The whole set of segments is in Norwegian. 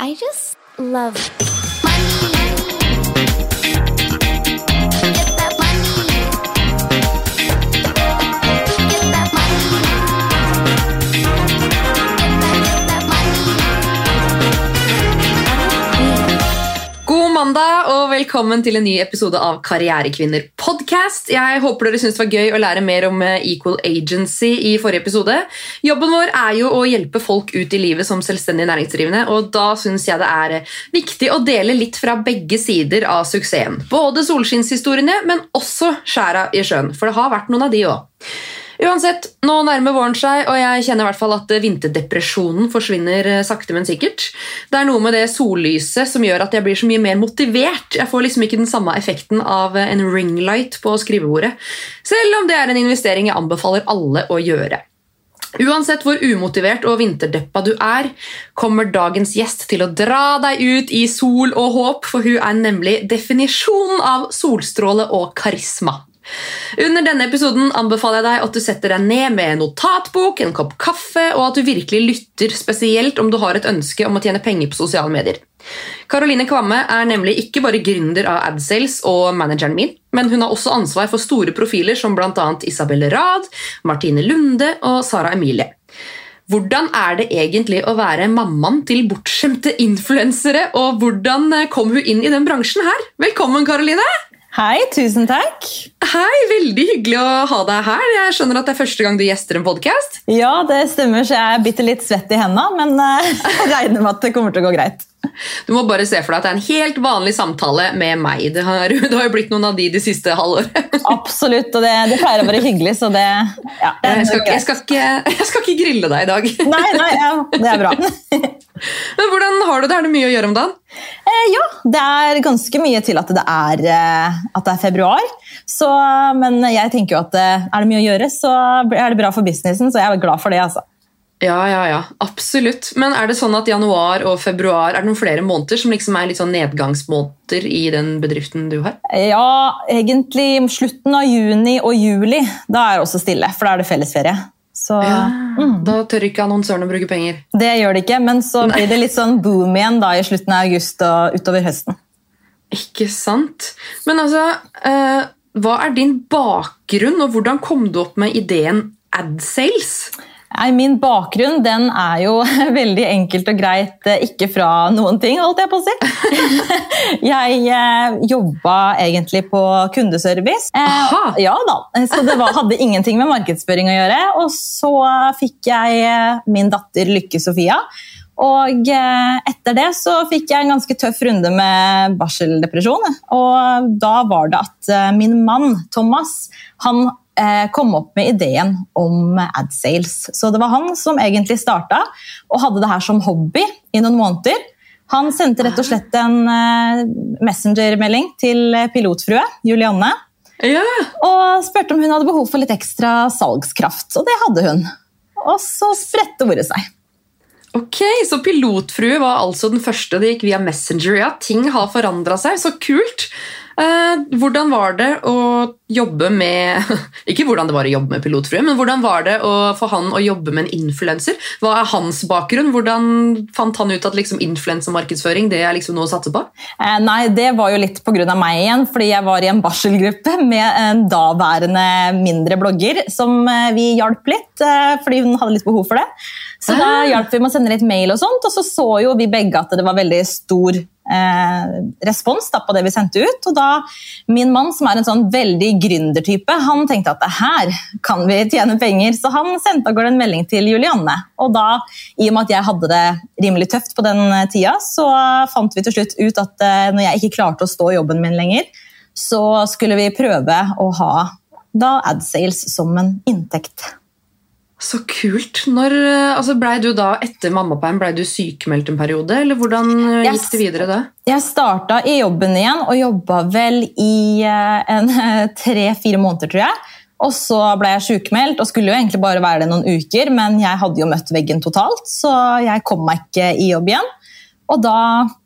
I just love velkommen til en ny episode av Karrierekvinner podcast. Jeg håper dere synes det var gøy å lære mer om eh, Equal Agency i forrige episode. Jobben vår er jo å hjelpe folk ut i livet som selvstendig næringsdrivende, og da syns jeg det er eh, viktig å dele litt fra begge sider av suksessen. Både solskinnshistoriene, men også skjæra i sjøen, for det har vært noen av de òg. Uansett, nå nærmer våren seg, og jeg kjenner i hvert fall at vinterdepresjonen forsvinner eh, sakte, men sikkert. Det er noe med det sollyset som gjør at jeg blir så mye mer motivert. Jeg får liksom ikke den samme effekten av en ringlight på skrivebordet, selv om det er en investering jeg anbefaler alle å gjøre. Uansett hvor umotivert og vinterdeppa du er, kommer dagens gjest til å dra deg ut i sol og håp, for hun er nemlig definisjonen av solstråle og karisma. Under denne episoden anbefaler jeg deg at du setter deg ned med en notatbok, en kopp kaffe, og at du virkelig lytter, spesielt om du har et ønske om å tjene penger på sosiale medier. Karoline Kvamme er nemlig ikke bare gründer av AdSales og manageren min, men hun har også ansvar for store profiler som bl.a. Isabel Rad, Martine Lunde og Sara Emilie. Hvordan er det egentlig å være mammaen til bortskjemte influensere, og hvordan kom hun inn i den bransjen her? Velkommen, Karoline! Hei, tusen takk. Hei, Veldig hyggelig å ha deg her. Jeg skjønner at det er første gang du gjester en podkast. Ja, det stemmer, så jeg er bitte litt svett i hendene, men eh, jeg regner med at det kommer til å gå greit. Du må bare se for deg at det er en helt vanlig samtale med meg. Det har, det har jo blitt noen av de de siste halvåret. Absolutt, og det, det, pleier å være hyggelig, så det ja, jeg, skal, jeg, skal ikke, jeg, skal ikke, grille deg i dag. Nei, nei, ja, det er bra. Men Hvordan har du det? Er det mye å gjøre om dagen? Eh, ja, det er ganske mye til at det er, eh, at det er februar. Så, men jeg tenker jo at eh, er det mye å gjøre, så er det bra for businessen, så jeg er glad for det. altså. Ja, ja, ja, absolutt. Men er det sånn at januar og februar er det noen flere måneder som liksom er litt sånn nedgangsmåneder i den bedriften du har? Ja, egentlig slutten av juni og juli. Da er det også stille, for da er det fellesferie. Så, ja, mm. Da tør ikke annonsørene å bruke penger? Det gjør de ikke, men så blir det litt sånn boom igjen da i slutten av august og utover høsten. Ikke sant. Men altså, eh, hva er din bakgrunn, og hvordan kom du opp med ideen AdSales? Min bakgrunn den er jo veldig enkelt og greit eh, ikke fra noen ting, holdt jeg på å si. Jeg eh, jobba egentlig på kundeservice. Eh, Aha. Ja da, Så det var, hadde ingenting med markedsføring å gjøre. Og så fikk jeg min datter Lykke Sofia. Og etter det så fikk jeg en ganske tøff runde med barseldepresjon. Og da var det at min mann Thomas han kom opp med ideen om AdSales. Så det var han som egentlig starta og hadde det her som hobby i noen måneder. Han sendte rett og slett en messengermelding til pilotfrue Julianne. Ja. Og spurte om hun hadde behov for litt ekstra salgskraft, og det hadde hun. Og så spredte ordet seg. Ok, Så pilotfrue var altså den første det gikk via Messenger. Ja, ting har forandra seg. Så kult! Eh, hvordan var det å jobbe med Ikke hvordan det var å jobbe med pilotfrue, men hvordan var det å, for han å jobbe med en influenser? Hva er hans bakgrunn? Hvordan fant han ut at liksom influensermarkedsføring det er liksom noe å satse på? Eh, nei, Det var jo litt pga. meg igjen, fordi jeg var i en barselgruppe med en daværende mindre blogger som eh, vi hjalp litt, eh, fordi hun hadde litt behov for det. Så da hjalp vi med å sende litt mail, og sånt, og så så jo vi begge at det var veldig stor eh, respons da, på det vi sendte ut. Og da min mann, som er en sånn veldig gründertype, han tenkte at her kan vi tjene penger. Så han sendte av gårde en melding til Julianne. Og da, i og med at jeg hadde det rimelig tøft på den tida, så fant vi til slutt ut at eh, når jeg ikke klarte å stå i jobben min lenger, så skulle vi prøve å ha da AdSales som en inntekt. Så kult. Når, altså ble du da, Etter mammaperm ble du sykemeldt en periode, eller hvordan gikk det videre da? Jeg starta i jobben igjen og jobba vel i eh, tre-fire måneder, tror jeg. Og så ble jeg sykemeldt og skulle jo egentlig bare være det noen uker, men jeg hadde jo møtt veggen totalt, så jeg kom meg ikke i jobb igjen. Og da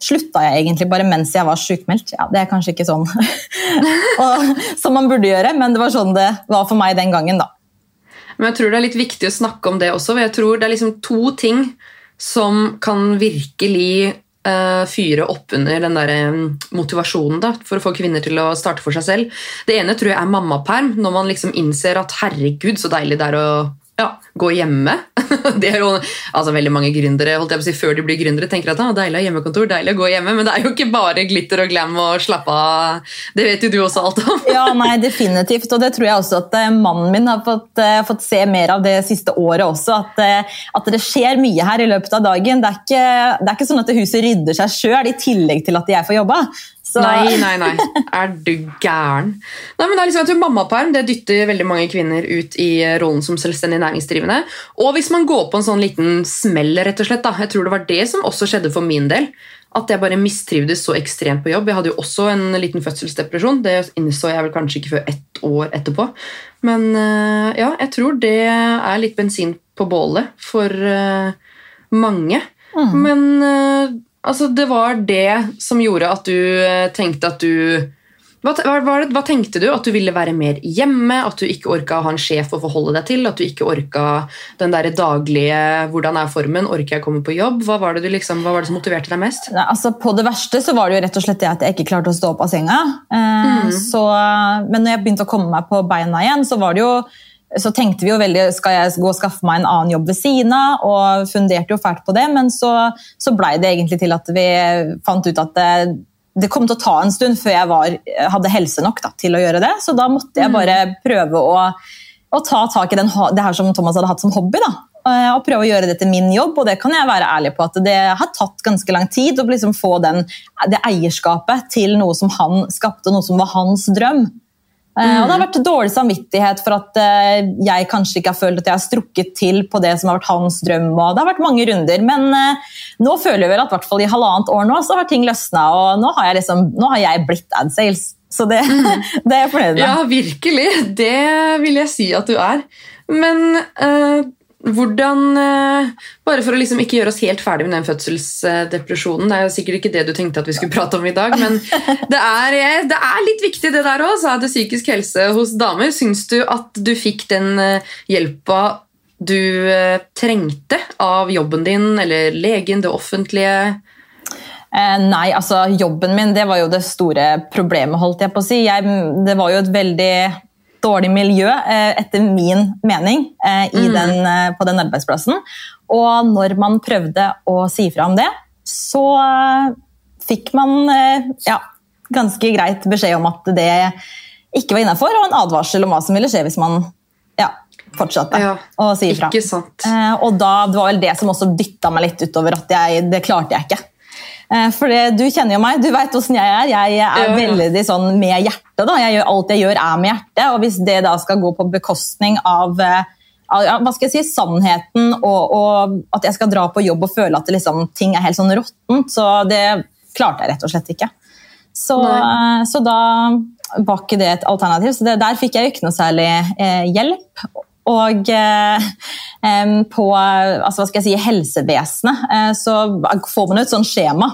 slutta jeg egentlig bare mens jeg var sykmeldt. Ja, det er kanskje ikke sånn og, som man burde gjøre, men det var sånn det var for meg den gangen, da. Men jeg tror det er litt viktig å snakke om det også. for jeg tror Det er liksom to ting som kan virkelig uh, fyre opp under den der um, motivasjonen da, for å få kvinner til å starte for seg selv. Det ene tror jeg er mammaperm, når man liksom innser at herregud, så deilig det er å ja, gå hjemme. Det er jo altså, veldig mange gründere holdt jeg på å si, før de blir gründere, tenker at ah, deilig å ha hjemmekontor, deilig å gå hjemme, men det er jo ikke bare glitter og glam og slappe av. Det vet jo du også alt om. ja, nei, definitivt. Og det tror jeg også at uh, mannen min har fått, uh, fått, se mer av det siste året også. At, uh, at, det skjer mye her i løpet av dagen. Det er ikke, det er ikke sånn at huset rydder seg sjøl i tillegg til at jeg får jobba. Så... Nei, nei, nei. Er du gæren? Nei, men det er liksom at Mammaperm det dytter veldig mange kvinner ut i rollen som selvstendig næringsdrivende. Og hvis man går på en sånn liten smell, rett og slett. Da. Jeg tror det var det som også skjedde for min del. At jeg bare mistrivdes så ekstremt på jobb. Jeg hadde jo også en liten fødselsdepresjon. Det innså jeg vel kanskje ikke før ett år etterpå. Men eh, ja, jeg tror det er litt bensin på bålet for eh, mange. Mm. Men eh, Altså, det var det som gjorde at du eh, tenkte at du hva, hva, hva, tenkte du? At du ville være mer hjemme? At du ikke orka å ha en sjef å forholde deg til? At du ikke orka den der daglige 'hvordan er formen', orker jeg å komme på jobb? Hva var det, du liksom, hva var det som motiverte deg mest? Nei, altså, på det verste så var det jo rett og slett det at jeg ikke klarte å stå opp av senga. Eh, mm. så, men når jeg begynte å komme meg på beina igjen, så var det jo så tenkte vi jo veldig skal jeg gå og skaffe meg en annen jobb ved siden av, og funderte jo fælt på det, men så, så blei det egentlig til at vi fant ut at det, det, kom til å ta en stund før jeg var, hadde helse nok da, til å gjøre det. Så da måtte jeg bare mm. prøve å, å ta tak i den, det her som Thomas hadde hatt som hobby. da, eh, og prøve å gjøre det til min jobb, og det kan jeg være ærlig på at det har tatt ganske lang tid å liksom få den, det eierskapet til noe som han skapte, noe som var hans drøm. Mm. Og det har vært dårlig samvittighet for at eh, jeg kanskje ikke har følt at jeg har strukket til på det som har vært hans drøm. og Det har vært mange runder, men uh, nå føler jeg vel at hvert fall i halvannet år nå så har ting løsna, og nå har, jeg liksom, nå har jeg blitt AdSales. Så det, mm. det, er jeg fornøyd med. Ja, virkelig. Det vil jeg si at du er. Men uh, hvordan eh, Bare for å liksom ikke gjøre oss helt ferdig med den fødselsdepresjonen. Det er jo sikkert ikke det du tenkte at vi skulle prate om i dag, men det er, eh, det er litt viktig, det der òg. Det psykisk helse hos damer. Syns du at du fikk den eh, hjelpa du trengte av jobben din eller legen, det offentlige? Eh, nei, altså jobben min det var jo det store problemet, holdt jeg på å si. Jeg, det var jo et veldig dårlig miljø, eh, etter min mening, eh, mm. den, eh, på den arbeidsplassen. Og når man prøvde å si fra om det, så fikk man ja, ganske greit beskjed om at det ikke var innafor, og en advarsel om hva som ville skje hvis man ja, fortsatte ja, å si ifra. Og da, det var vel det som også dytta meg litt utover at jeg, det klarte jeg ikke. Eh, for Du kjenner jo meg, du vet åssen jeg er. Jeg er ja, ja. veldig sånn med hjertet. da. Jeg gjør, alt jeg gjør, er med hjertet. Og hvis det da skal gå på bekostning av, eh, av hva skal jeg si, sannheten, og, og, at jeg skal dra på jobb og føle at liksom, ting er helt sånn råttent, så det klarte jeg rett og slett ikke. Så, eh, så da var ikke det et alternativ. Så det, der fikk jeg jo ikke noe særlig eh, hjelp. Og eh, på altså, si, helsevesenet eh, så får man et sånt skjema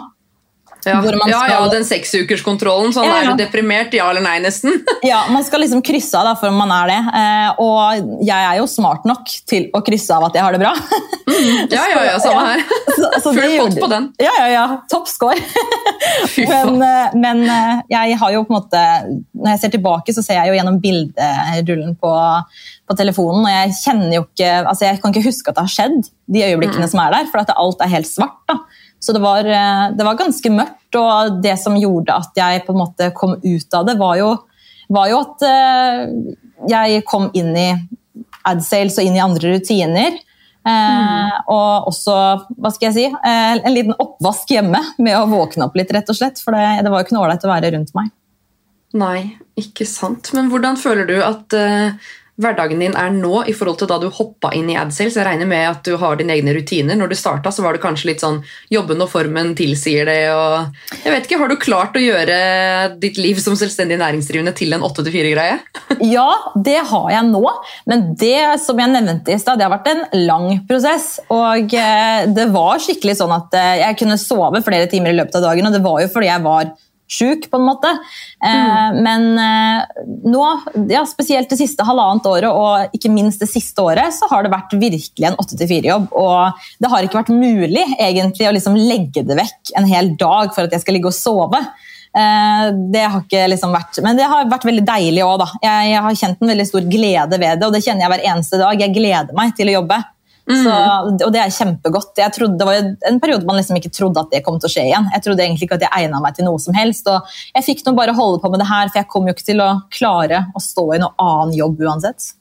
ja, skal... ja, ja, den seksukerskontrollen. Sånn, ja, ja. Er du deprimert? Ja eller nei, nesten. ja, Man skal liksom krysse av da, for om man er det. Eh, og jeg er jo smart nok til å krysse av at jeg har det bra. mm, ja, ja, ja, samme her. Så, så Full pott på den. Ja, ja, ja. Topp score. men, eh, men, eh, jeg har jo på en måte Når jeg ser tilbake, så ser jeg jo gjennom bilderullen på på telefonen. Og jeg kjenner jo ikke, altså jeg kan ikke huske at det har skjedd, de øyeblikkene mm. som er der. For at alt er helt svart. da. Så det var, eh, det var, ganske mørkt. Og det som gjorde at jeg på en måte kom ut av det, var jo, var jo at eh, jeg kom inn i AdSales og inn i andre rutiner. Eh, mm. og også hva skal jeg si, en liten oppvask hjemme med å våkne opp litt, rett og slett. For det, det var jo ikke noe ålreit å være rundt meg. Nei, ikke sant. Men hvordan føler du at hverdagen din er nå i forhold til da du hoppa inn i AdSales? Jeg regner med at du har dine egne rutiner. Når du starta, så var det kanskje litt sånn jobben og formen tilsier det. og jeg vet ikke, Har du klart å gjøre ditt liv som selvstendig næringsdrivende til en 8-4-greie? ja, det har jeg nå. Men det som jeg nevnte i stad, det har vært en lang prosess. Og eh, det var skikkelig sånn at eh, jeg kunne sove flere timer i løpet av dagen, og det var jo fordi jeg var sjuk, på en måte. Mm. Men nå, ja, spesielt det siste halvannet året og ikke minst det siste året, så har det vært virkelig en 8-4-jobb. Og det har ikke vært mulig egentlig å liksom legge det vekk en hel dag for at jeg skal ligge og sove. Det har ikke liksom vært, Men det har vært veldig deilig òg. Jeg, jeg har kjent en veldig stor glede ved det, og det kjenner jeg hver eneste dag. Jeg gleder meg til å jobbe. Mm. Så, og det er kjempegodt. Trodde, det var en periode man liksom ikke trodde at det kom til å skje igjen. Jeg trodde egentlig ikke at jeg egna meg til noe som helst. og Jeg fikk nå bare holde på med det her, for jeg kom jo ikke til å klare å stå i noen annen jobb uansett.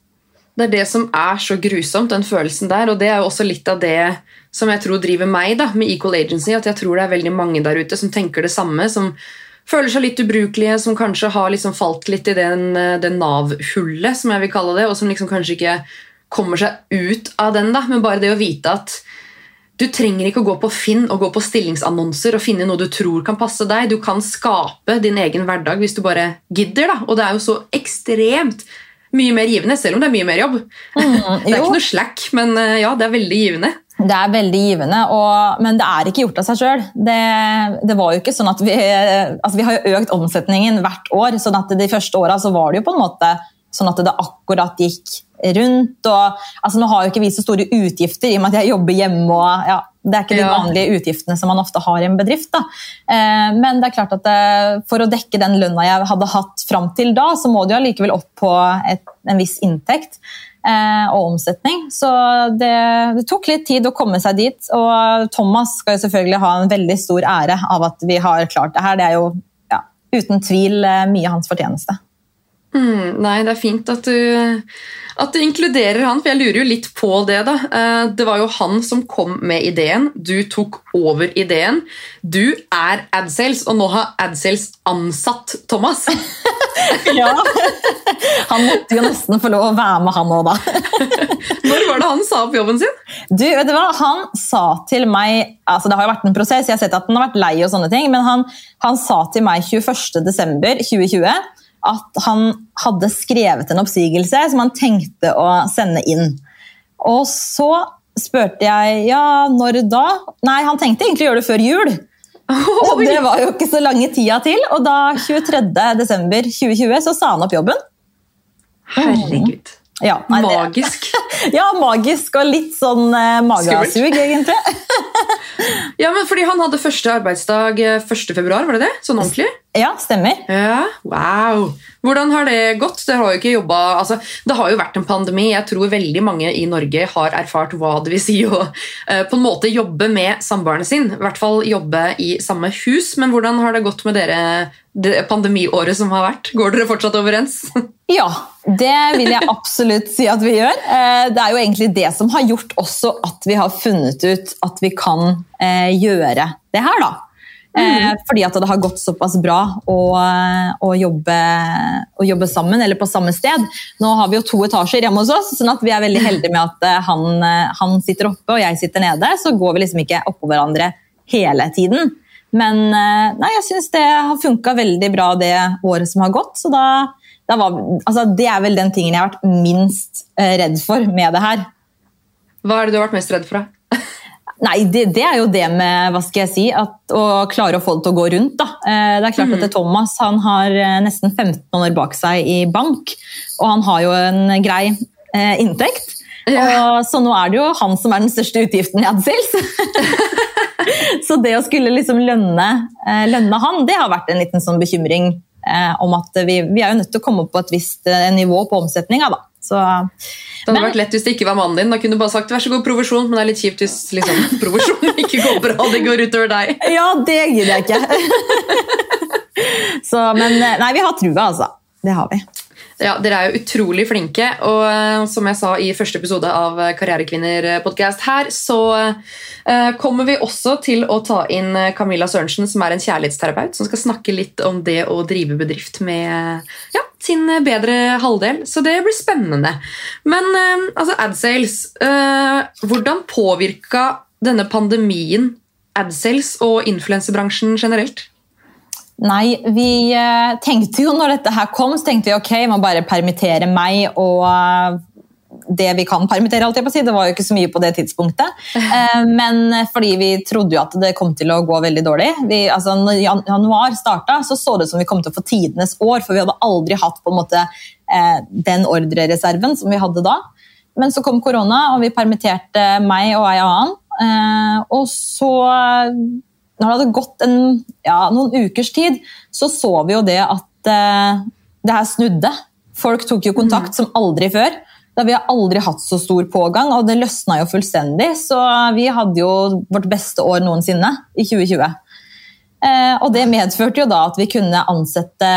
Det er det som er så grusomt, den følelsen der. Og det er jo også litt av det som jeg tror driver meg da, med Equal Agency. At jeg tror det er veldig mange der ute som tenker det samme. som føler seg litt ubrukelige, som kanskje har liksom falt litt i den, den Nav-hullet, som jeg vil kalle det, og som liksom kanskje ikke kommer seg ut av den, da, men bare det å vite at du trenger ikke å gå på Finn og gå på stillingsannonser og finne noe du tror kan passe deg. Du kan skape din egen hverdag hvis du bare gidder. da, Og det er jo så ekstremt mye mer givende, selv om det er mye mer jobb. Mm, det er ikke noe slack, men eh, ja, det er veldig givende. Det er veldig givende, og, men det er ikke gjort av seg sjøl. Det, det, var jo ikke sånn at vi, altså vi har jo økt omsetningen hvert år. sånn at De første åra var det jo på en måte sånn at det akkurat gikk rundt. Og, altså, nå har jo ikke vi så store utgifter i og med at jeg jobber hjemme. og ja, Det er ikke de vanlige utgiftene som man ofte har i en bedrift. Eh, men det er klart at eh, for å dekke den lønna jeg hadde hatt fram til da, så må du allikevel opp på et, en viss inntekt eh, og omsetning. Så det, det, tok litt tid å komme seg dit. Og Thomas skal jo selvfølgelig ha en veldig stor ære av at vi har klart det her. Det er jo ja, uten tvil eh, mye hans fortjeneste. Mm, nei, det er fint at du, at du, inkluderer han, for jeg lurer jo litt på det. da. Eh, det var jo han som kom med ideen. Du tok over ideen. Du er Adsales, og nå har Adsales ansatt Thomas. ja. Han måtte jo nesten få lov å være med, han òg, da. Når var det han sa opp jobben sin? Du, vet du hva? Han sa til meg altså Det har jo vært en prosess, jeg har sett at han har vært lei, og sånne ting, men han, han sa til meg 21.12.2020 at han hadde skrevet en oppsigelse som han tenkte å sende inn. Og så spurte jeg ja, når da? Nei, han tenkte egentlig å gjøre det før jul. Og det var jo ikke så lange tida til, og da 23.12.2020 så sa han opp jobben. Herregud. Ja, nei, magisk. ja, magisk og litt sånn eh, magesug, egentlig. ja, men fordi Han hadde første arbeidsdag 1.2., eh, var det det? Sånn ordentlig? Ja, stemmer. Ja, wow. Hvordan har det gått? Det har jo ikke jobba altså, det har jo vært en pandemi. Jeg tror veldig mange i Norge har erfart hva det vil si å uh, på en måte jobbe med samboeren sin. I hvert fall jobbe i samme hus. Men hvordan har det gått med dere det pandemiåret som har vært? Går dere fortsatt overens? ja, det vil jeg absolutt si at vi gjør. Uh, det er jo egentlig det som har gjort også at vi har funnet ut at vi kan uh, gjøre det her, da. Mm. Eh, fordi at det har gått såpass bra å, å, jobbe, å, jobbe, sammen, eller på samme sted. Nå har vi jo to etasjer hjemme hos oss, sånn at vi er veldig heldige med at eh, han, eh, han sitter oppe og jeg sitter nede. Så går vi liksom ikke oppå hverandre hele tiden. Men nei, jeg syns det har funka veldig bra det året som har gått. så da, da var, altså, Det er vel den tingen jeg har vært minst redd for med det her. Hva er det du har vært mest redd for? Nei, det, det, er jo det med hva skal jeg si, at, å klare å få det til å gå rundt. Da. Eh, det er klart mm. at Thomas han har eh, nesten 15 år bak seg i bank, og han har jo en grei eh, inntekt. Ja. Og, så nå er det jo han som er den største utgiften i AdSales. så det å skulle liksom lønne, eh, lønne, han, det har vært en liten sånn bekymring om at vi, vi, er jo nødt til å komme på et visst eh, nivå på omsetninga. Da. Så, det hadde men, vært lett hvis det ikke var mannen din. Da kunne du bare sagt vær så god provisjon, men det er litt kjipt hvis liksom, provisjonen ikke går bra. Det går utover deg. Ja, det gidder jeg ikke. Så, men nei, vi har trua, altså. Det har vi. Ja, Dere er jo utrolig flinke, og uh, som jeg sa i første episode av Karrierekvinner-podkast her, så kommer vi også til å ta inn Camilla Sørensen, som er en kjærlighetsterapeut, som skal snakke litt om det å drive bedrift med ja, sin bedre halvdel. Så det blir spennende. Men altså, AdSales Hvordan påvirka denne pandemien AdSales og influensebransjen generelt? Nei, vi eh, tenkte jo når dette her kom, så tenkte vi ok, vi må bare permittere meg og det vi kan permittere, alt jeg på å si. Det var jo ikke så mye på det tidspunktet. Eh, men fordi vi trodde jo at det kom til å gå veldig dårlig. Vi, altså, når januar starta, så så det ut som vi kom til å få tidenes år, for vi hadde aldri hatt på en måte eh, den ordrereserven som vi hadde da. Men så kom korona, og vi permitterte meg og ei annen. Eh, og så, når det hadde gått en, ja, noen ukers tid, så så vi jo det at eh, det her snudde. Folk tok jo kontakt mm. som aldri før. Da vi har aldri hatt så stor pågang, og det løsna jo fullstendig. Så vi hadde jo vårt beste år noensinne i 2020. Eh, og det medførte jo da at vi kunne ansette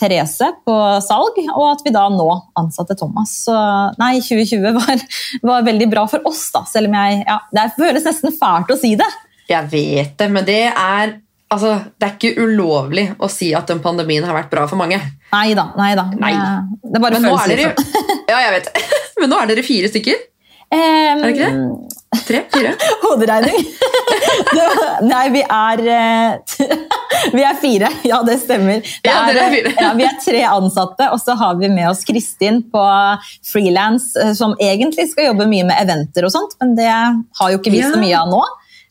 Therese på salg, og at vi da nå ansatte Thomas. Så nei, 2020 var, var veldig bra for oss, da, selv om jeg ja, Det føles nesten fælt å si det. Jeg vet det, men det er altså, det er ikke ulovlig å si at den pandemien har vært bra for mange. Nei da. nei da. Det bare føles dere, sånn. ja, jeg vet. Men nå er dere fire stykker. Um, er det ikke det? Tre? Fire? Hoderegning. Nei, vi er eh, Vi er fire. Ja, det stemmer. Det ja, er, er ja, vi er tre ansatte, og så har vi med oss Kristin på frilans, eh, som egentlig skal jobbe mye med eventer og sånt, men det har jo ikke vi så mye av nå.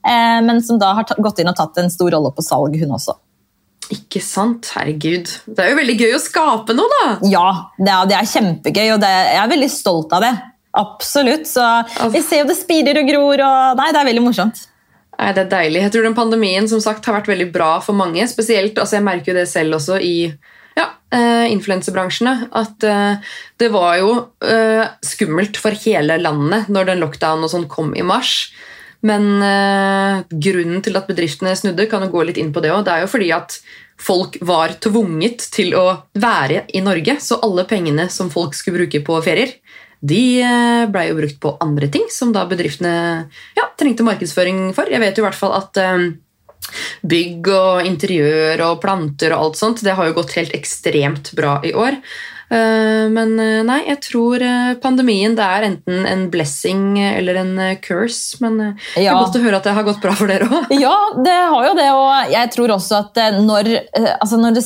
Eh, men som da har gått inn og tatt en stor rolle på salg, hun også. Ikke sant? Herregud. Det er jo veldig gøy å skape noe, da! Ja, det er, det er kjempegøy, og det, jeg er veldig stolt av det. Absolutt. Så vi ser jo det spirer og gror, og nei, det er veldig morsomt. Nei, Det er deilig. Jeg tror den pandemien som sagt har vært veldig bra for mange. Spesielt, altså Jeg merker jo det selv også i ja, uh, influensebransjene. At uh, det var jo uh, skummelt for hele landet når den lockdown og sånn kom i mars. Men grunnen til at bedriftene snudde, kan jo gå litt inn på det òg. Det er jo fordi at folk var tvunget til å være i Norge. Så alle pengene som folk skulle bruke på ferier, de eh, ble jo brukt på andre ting som da bedriftene ja, trengte markedsføring for. Jeg vet jo i hvert fall at eh, bygg og interiør og planter og alt sånt, det har jo gått helt ekstremt bra i år. Eh, men eh, nei, jeg tror eh, pandemien det er enten en blessing eller en curse. Men det er godt å høre at det har gått bra for dere òg. Ja, det har jo det. Og jeg tror også at når, altså når det,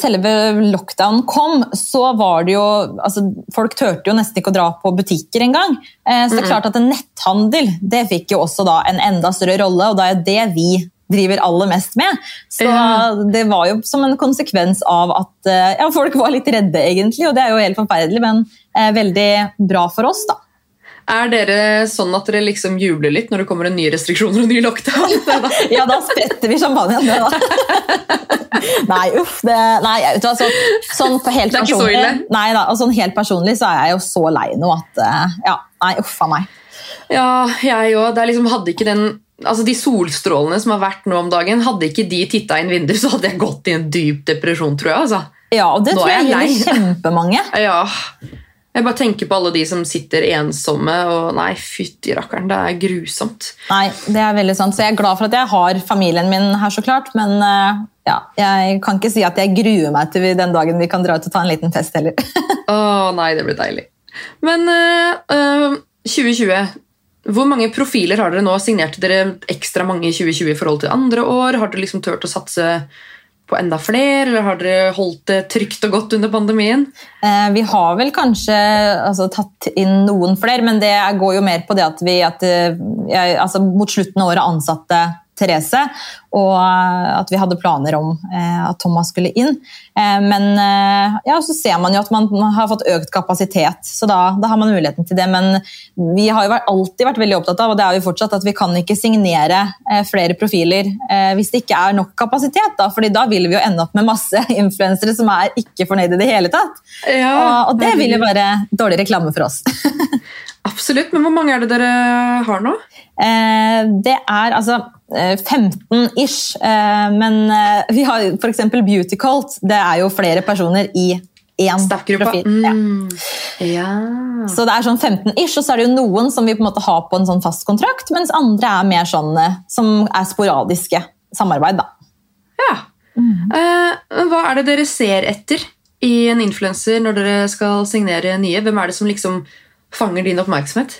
selve lockdown kom, så var det jo altså Folk turte jo nesten ikke å dra på butikker engang. Så det er klart at netthandel det fikk jo også da en enda større rolle, og da er det vi driver aller mest med. Så det var jo som en konsekvens av at eh, ja, folk var litt redde, egentlig. Og det er jo helt forferdelig, men eh, veldig bra for oss, da. Er dere sånn at dere liksom jubler litt når det kommer en ny restriksjoner og ny lockdown? ja, da spretter vi champagnen. nei, uff. Det, nei, vet du hva, så, sånn helt det er ikke så ille? Nei da, og sånn helt personlig så er jeg jo så lei nå at eh, Ja, nei, uff a meg. Ja, jeg òg. Liksom, hadde ikke den altså De solstrålene som har vært nå om dagen, hadde ikke de titta inn vinduet, så hadde jeg gått i en dyp depresjon, tror jeg. altså. Ja, og det nå tror jeg gjelder kjempemange. Ja. Jeg bare tenker på alle de som sitter ensomme, og nei, fytti rakkeren, det er grusomt. Nei, det er veldig sant. Så jeg er glad for at jeg har familien min her, så klart. Men eh, ja, jeg kan ikke si at jeg gruer meg til den dagen vi kan dra ut og ta en liten fest heller. Å nei, det blir deilig. Men uh, 2020 hvor mange profiler har dere nå? Signerte dere ekstra mange i 2020 i forhold til andre år? Har dere liksom turt å satse på enda flere, eller har dere holdt det trygt og godt under pandemien? Eh, vi har vel kanskje altså, tatt inn noen flere, men det går jo mer på det at vi at, eh, jeg, altså, mot slutten av året ansatte Therese, og eh, at vi hadde planer om eh, at Thomas skulle inn. Eh, men ja, så ser man jo at man har fått økt kapasitet, så da, da har man muligheten til det. Men vi har jo alltid vært veldig opptatt av og det er vi fortsatt, at vi kan ikke signere flere profiler hvis det ikke er nok kapasitet. Da, fordi da vil vi jo ende opp med masse influensere som er ikke fornøyde i det hele tatt. Ja, og, og det vil jo være dårlig reklame for oss. Absolutt, men hvor mange er det dere har nå? det er altså 15-ish. Eh, eh, men eh, vi har f.eks. Beauty Cult. Det er jo flere personer i én profil. Mm. Ja. Så det er sånn 15-ish, og så er det jo noen som vi på en måte har på en sånn fast kontrakt, mens andre er mer sånn som er sporadiske samarbeid. da. Ja. Mm. Uh, hva er det dere ser etter i en influenser når dere skal signere nye? Hvem er det som liksom fanger din oppmerksomhet?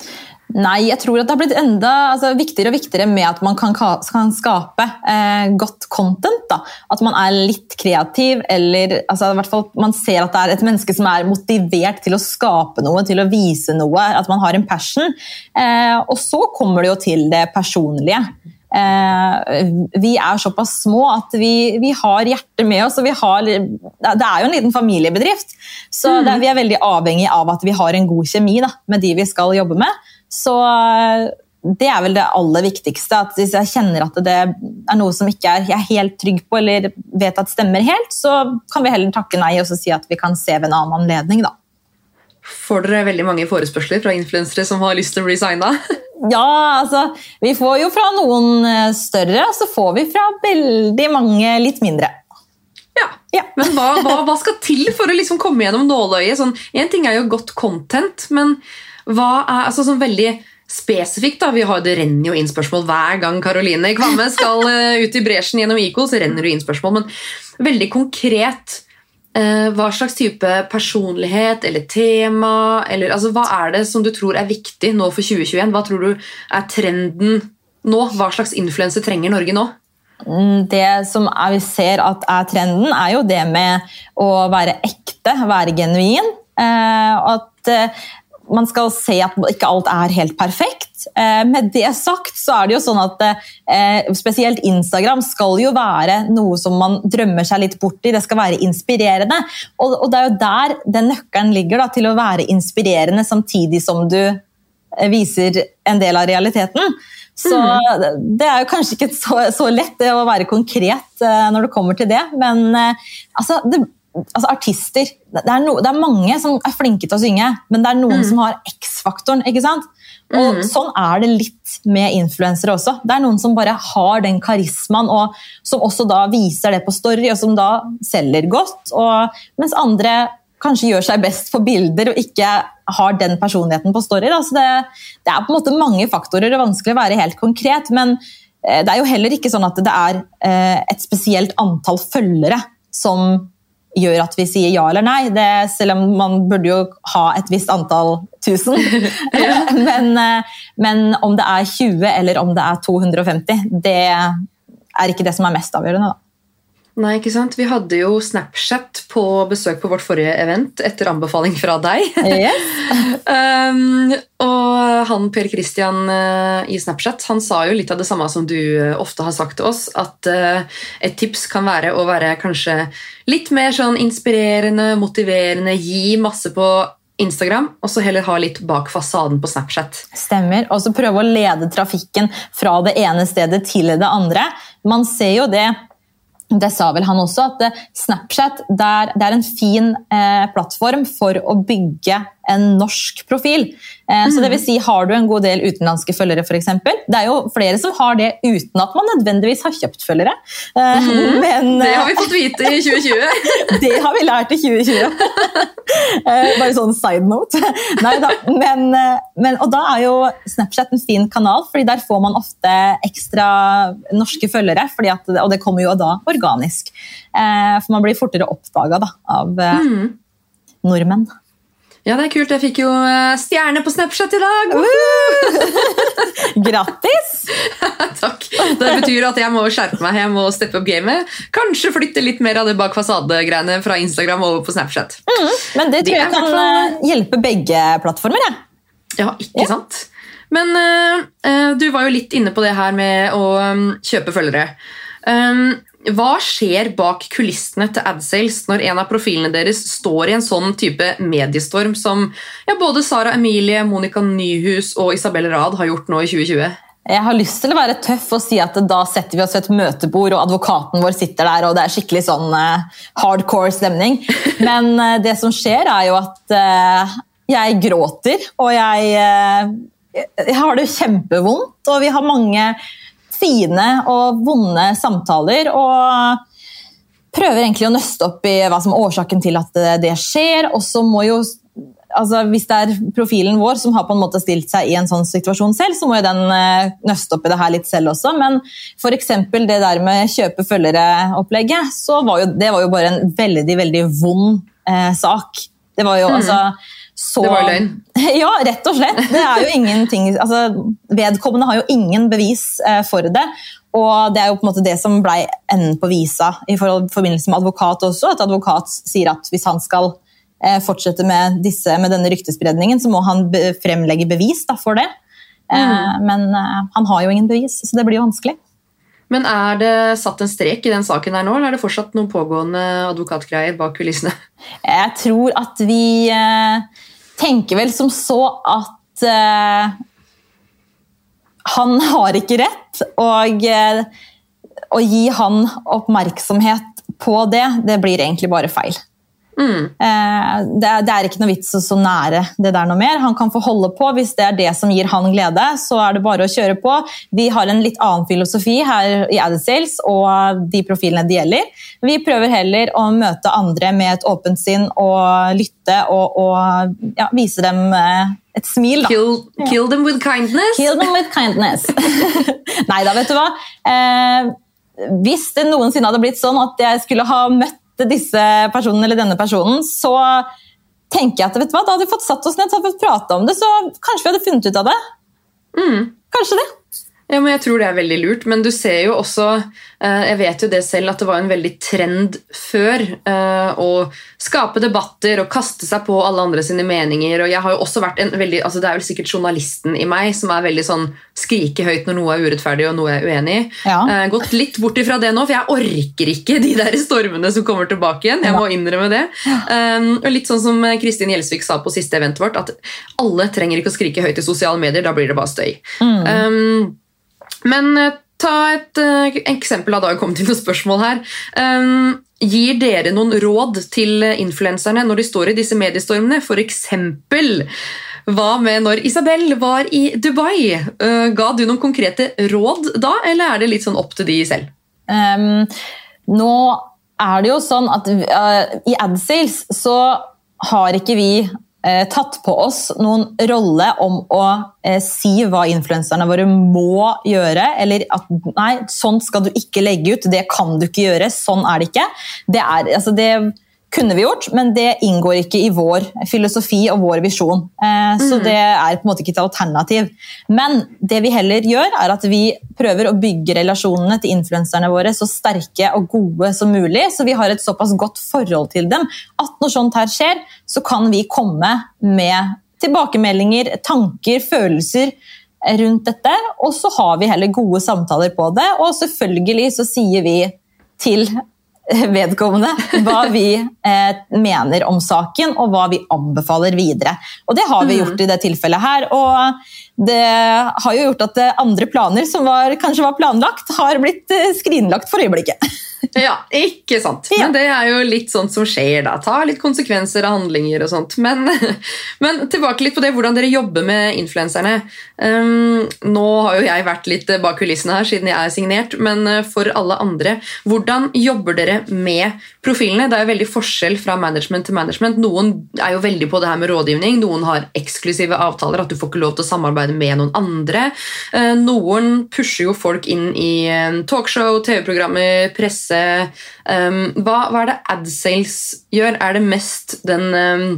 Nei, jeg tror at det har blitt enda altså, viktigere og viktigere med at man kan, kan skape eh, godt content. Da. At man er litt kreativ, eller altså, i hvert fall man ser at det er et menneske som er motivert til å skape noe, til å vise noe, at man har en passion. Eh, og så kommer det jo til det personlige. Eh, vi er såpass små at vi, vi, har hjertet med oss. og vi har, Det er jo en liten familiebedrift, så mm. det, vi er veldig avhengig av at vi har en god kjemi da, med de vi skal jobbe med. Så eh, det er vel det aller viktigste. at Hvis jeg kjenner at det er noe som ikke er, jeg er helt trygg på eller vet at stemmer helt, så kan vi heller takke nei og si at vi kan se ved en annen anledning. da. Får dere veldig mange forespørsler fra influensere som har lyst til å bli signa? Ja, altså, vi får jo fra noen eh, større, og så får vi fra veldig mange litt mindre. Ja, ja. Men hva, hva, hva, skal til for å liksom komme gjennom nåløyet? Sånn, en ting er jo godt content, men hva er altså sånn veldig spesifikt? da, vi har, Det renner jo inn spørsmål hver gang Karoline Kvamme skal uh, ut i bresjen gjennom Equal. så renner det inn spørsmål, Men veldig konkret uh, hva slags type personlighet eller tema eller altså, Hva er det som du tror er viktig nå for 2021? Hva tror du er trenden nå? Hva slags influense trenger Norge nå? Mm, det som vi ser at er trenden, er jo det med å være ekte, være genuin. Uh, at man skal se at ikke alt er helt perfekt. Eh, med det sagt så er det jo sånn at eh, spesielt Instagram skal jo være noe som man drømmer seg litt bort i. Det skal være inspirerende. Og, det er jo der den nøkkelen ligger, da, til å være inspirerende samtidig som du eh, viser en del av realiteten. Så mm. det er jo kanskje ikke så, så lett å være konkret når det kommer til det, men altså, det altså artister det er, no, det er, mange som er flinke til å synge, men det er noen mm. som har X-faktoren. ikke sant? Og mm. Sånn er det litt med influensere også. Det er noen som bare har den karismaen, og som også da viser det på story, og som da selger godt. Og, mens andre kanskje gjør seg best på bilder og ikke har den personligheten på story. Altså det, det, er på en måte mange faktorer, det er vanskelig å være helt konkret. Men eh, det er jo heller ikke sånn at det er eh, et spesielt antall følgere som gjør at vi sier ja eller nei. Det, selv om man burde jo ha et visst antall tusen. men, eh, men, om det er 20 eller om det er 250, det er ikke det som er mest avgjørende. da. Nei, ikke sant? Vi hadde jo Snapchat på besøk på vårt forrige event etter anbefaling fra deg. Yes. um, og han Per Christian uh, i Snapchat han sa jo litt av det samme som du uh, ofte har sagt til oss. At uh, et tips kan være å være kanskje litt mer sånn inspirerende, motiverende, gi masse på Instagram, og så heller ha litt bak fasaden på Snapchat. Stemmer. Og så prøve å lede trafikken fra det ene stedet til det andre. Man ser jo det det sa vel han også, at Snapchat Snapchat det er en fin eh, plattform for å bygge en norsk profil. Eh, så det vil si, Har du en god del utenlandske følgere, f.eks. Det er jo flere som har det uten at man nødvendigvis har kjøpt følgere. Eh, mm, men, det har vi fått vite i 2020! det har vi lært i 2020. Eh, bare sånn side note. Nei da. Men, eh, men, og da er jo Snapchat en fin kanal, fordi der får man ofte ekstra norske følgere. At, og det kommer jo da organisk. Eh, for man blir fortere oppdaga av mm. nordmenn. Ja, det er kult. Jeg fikk jo eh, stjerne på Snapchat i dag! Grattis! Takk. Det betyr at jeg må skjerpe meg, jeg må steppe opp gamet. Kanskje flytte litt mer av det bak fasade-greiene fra Instagram over på Snapchat. Mm, men det tror det jeg kan fall... hjelpe begge plattformer. Ja, ja ikke ja. sant? Men uh, du var jo litt inne på det her med å um, kjøpe følgere. Um, hva skjer bak kulissene til AdSales når en av profilene deres står i en sånn type mediestorm som ja, både Sara Emilie, Monica Nyhus og Isabel Rad har gjort nå i 2020? Jeg har lyst til å være tøff og si at da setter vi oss ved et møtebord, og advokaten vår sitter der, og det er skikkelig sånn uh, hardcore stemning. Men uh, det som skjer, er jo at uh, jeg gråter, og jeg, jeg har det kjempevondt, og vi har mange fine og vonde samtaler. og prøver egentlig å nøste opp i hva som er årsaken til at det skjer. Og så må jo altså Hvis det er profilen vår som har på en måte stilt seg i en sånn situasjon selv, så må jo den eh, nøste opp i det her litt selv også. Men f.eks. det der med kjøpe-følgere-opplegget, så var jo det var jo bare en veldig veldig vond eh, sak. Det var jo, mm. altså, så Det var løgn. Ja, rett og slett. Det er jo ingenting, altså, vedkommende har jo ingen bevis eh, for det. Og det er jo på en måte det som ble enden på visa i forhold, forbindelse med advokat også. At advokat sier at hvis han skal eh, fortsette med, disse, med denne ryktespredningen, så må han be, fremlegge bevis da, for det. Eh, men eh, han har jo ingen bevis, så det blir jo vanskelig. Men er det satt en strek i den saken her nå, eller er det fortsatt noen pågående advokatgreier bak kulissene? Jeg tror at vi eh, tenker vel som så at eh, han har ikke rett, og eh, å gi han oppmerksomhet på det, det blir egentlig bare feil. Mm. Eh, det, er, det er ikke noe vits å så nære det der noe mer. Han kan få holde på hvis det er det som gir han glede. Så er det bare å kjøre på. Vi har en litt annen filosofi her i Addisales og de profilene det gjelder. Vi prøver heller å møte andre med et åpent sinn og lytte og, og ja, vise dem eh, et smil. Da. Kill, kill them with kindness? Kill them with kindness. Nei da, vet du hva. Eh, hvis det noensinne hadde blitt sånn at jeg skulle ha møtt disse personene eller denne personen, så tenker jeg at vet du hva, da hadde vi fått satt oss ned og prate om det, så kanskje vi hadde funnet ut av det. Mm. Kanskje det. Ja, men Jeg tror det er veldig lurt, men du ser jo også eh, Jeg vet jo det selv at det var en veldig trend før eh, å skape debatter og kaste seg på alle andre sine meninger. og jeg har jo også vært en veldig, altså Det er vel sikkert journalisten i meg som er veldig sånn skrike høyt når noe er urettferdig og noe jeg er uenig i. Ja. Eh, gått litt bort ifra det nå, for jeg orker ikke de der stormene som kommer tilbake igjen. Jeg må innrømme det. Og litt sånn som Kristin Gjelsvik sa på siste eventet vårt, at alle trenger ikke å skrike høyt i sosiale medier, da blir det bare støy. Um, men eh, ta et eh, eksempel. Da har kommet inn noen spørsmål her. Um, gir dere noen råd til influenserne når de står i disse mediestormene? F.eks. hva med når Isabel var i Dubai? Uh, ga du noen konkrete råd da, eller er det litt sånn opp til de selv? Um, nå er det jo sånn at uh, i AdSales så har ikke vi tatt på oss noen rolle om å eh, si hva influenserne våre må gjøre. Eller at nei, sånt skal du ikke legge ut, det kan du ikke gjøre. Sånn er det ikke. Det, er, altså, det kunne vi gjort, men det inngår ikke i vår filosofi og vår visjon. Eh, så det er på en måte ikke et alternativ. Men det vi heller gjør, er at vi prøver å bygge relasjonene til influenserne våre så sterke og gode som mulig, så vi har et såpass godt forhold til dem at når sånt her skjer, så kan vi komme med tilbakemeldinger, tanker, følelser rundt dette, og så har vi heller gode samtaler på det, og selvfølgelig så sier vi til vedkommende hva vi eh, mener om saken, og hva vi anbefaler videre. Og det har vi gjort i det tilfellet her. Og det har jo gjort at eh, andre planer som var, kanskje var planlagt, har blitt eh, skrinlagt for øyeblikket. Ja, ikke sant. Ja. Men det er jo litt sånt som skjer, da. Ta litt konsekvenser av handlinger og sånt. Men, men tilbake litt på det, hvordan dere jobber med influenserne. Um, nå har jo jeg vært litt bak kulissene her siden jeg er signert, men for alle andre, hvordan jobber dere med profilene? Det er jo veldig forskjell fra management til management. Noen er jo veldig på det her med rådgivning, noen har eksklusive avtaler, at du får ikke lov til å samarbeide med noen andre. Uh, noen pusher jo folk inn i um, talkshow, TV-programmer, presse Um, hva, hva er det AdSales gjør? Er det mest den um,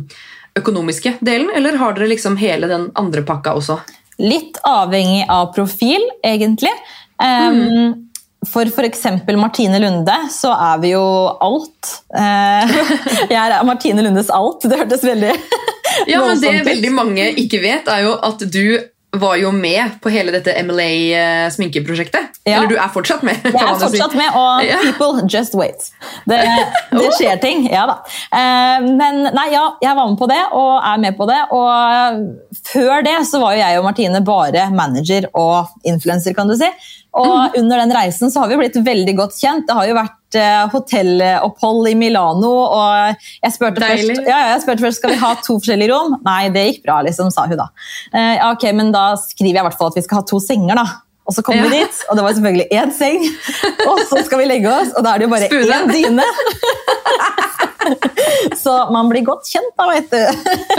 økonomiske delen, eller har dere liksom hele den andre pakka også? Litt avhengig av profil, egentlig. Um, For f.eks. Martine Lunde så er vi jo alt. Eh, jeg er Martine Lundes alt. Det hørtes veldig Ja, men Det veldig mange ikke vet, er jo at du var jo med på hele dette MLA-sminkeprosjektet. Ja. Eller du er fortsatt med. Jeg er fortsatt med, og Ja. people just wait. Det, det skjer ting. Ja da. Eh, Men nei, ja, jeg var med på det, og er med på det. Og før det så var jo jeg og Martine bare manager og influenser, kan du si. Og under den reisen så har vi blitt veldig godt kjent. Det har jo vært hotellopphold i Milano, og jeg spurte, Deilig. først, ja, ja, jeg spurte først skal vi ha to forskjellige rom. Nei, det gikk bra, liksom, sa hun da. Eh, ja, ok, Men da skriver jeg i hvert fall at vi skal ha to senger, da. Og så kom vi dit, og det var selvfølgelig én seng. Og så skal vi legge oss, og da er det jo bare Spune. én dyne. Så man blir godt kjent da, vet du.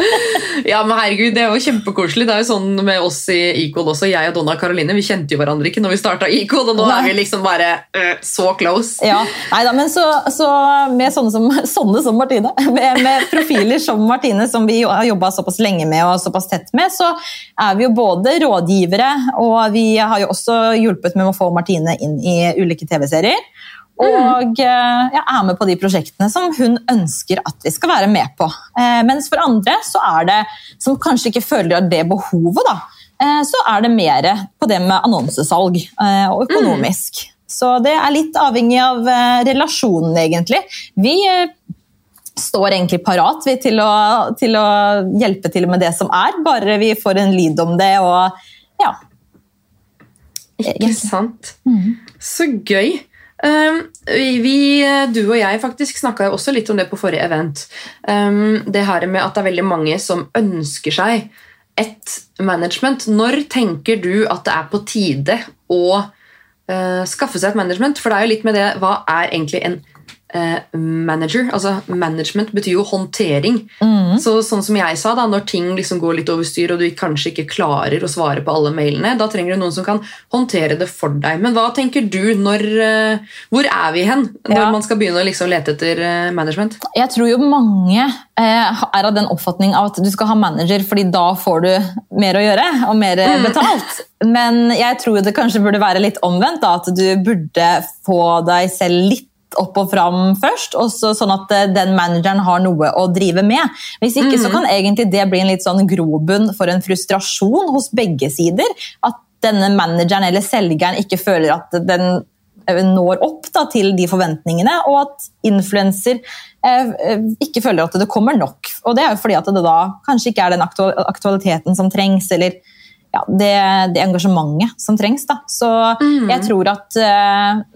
ja, men herregud, Det er jo kjempekoselig. Det er jo sånn med oss i Equal også. Jeg og Donna Caroline vi kjente jo hverandre ikke når vi starta Equal, og nå Nei. er vi liksom bare uh, så close. Ja, Neida, men så, så, med sånne som, sånne som Martine, med, med, profiler som Martine, som vi har jobba såpass lenge med og såpass tett med, så er vi jo både rådgivere, og vi har jo også hjulpet med å få Martine inn i ulike TV-serier. Og eh, jeg er med på de prosjektene som hun ønsker at vi skal være med på. Eh, mens for andre så er det, som kanskje ikke føler det behovet, da, eh, så er det mer på det med annonsesalg og økonomisk. Så det er litt avhengig av relasjonen, egentlig. Vi står egentlig parat til å, til å hjelpe til med det som er, bare vi får en lyd om det og ja. Ikke sant. Mm. Så gøy. Um, vi, du og jeg faktisk snakka også litt om det på forrige event. Um, det her med at det er veldig mange som ønsker seg et management. Når tenker du at det er på tide å uh, skaffe seg et management? For det er jo litt med det Hva er egentlig en Eh, manager. altså Management betyr jo håndtering. Mm. Så sånn som jeg sa, da, Når ting liksom går litt over styr og du kanskje ikke klarer å svare på alle mailene, da trenger du noen som kan håndtere det for deg. Men hva tenker du når uh, Hvor er vi hen når ja. man skal begynne å liksom lete etter uh, management? Jeg tror jo mange er av den oppfatning av at du skal ha manager, fordi da får du mer å gjøre og mer mm. betalt. Men jeg tror det kanskje burde være litt omvendt. Da, at du burde få deg selv litt opp og fram først, og så, sånn at eh, den manageren har noe å drive med. Hvis ikke mm. så kan egentlig det bli en litt sånn grobunn for en frustrasjon hos begge sider. At denne manageren eller selgeren ikke føler at den eh, når opp da, til de forventningene, og at influenser eh, eh, ikke føler at det kommer nok. Og Det er jo fordi at det da kanskje ikke er den aktualiteten som trengs, eller ja, det, det, engasjementet som trengs. Da. Så mm. jeg tror at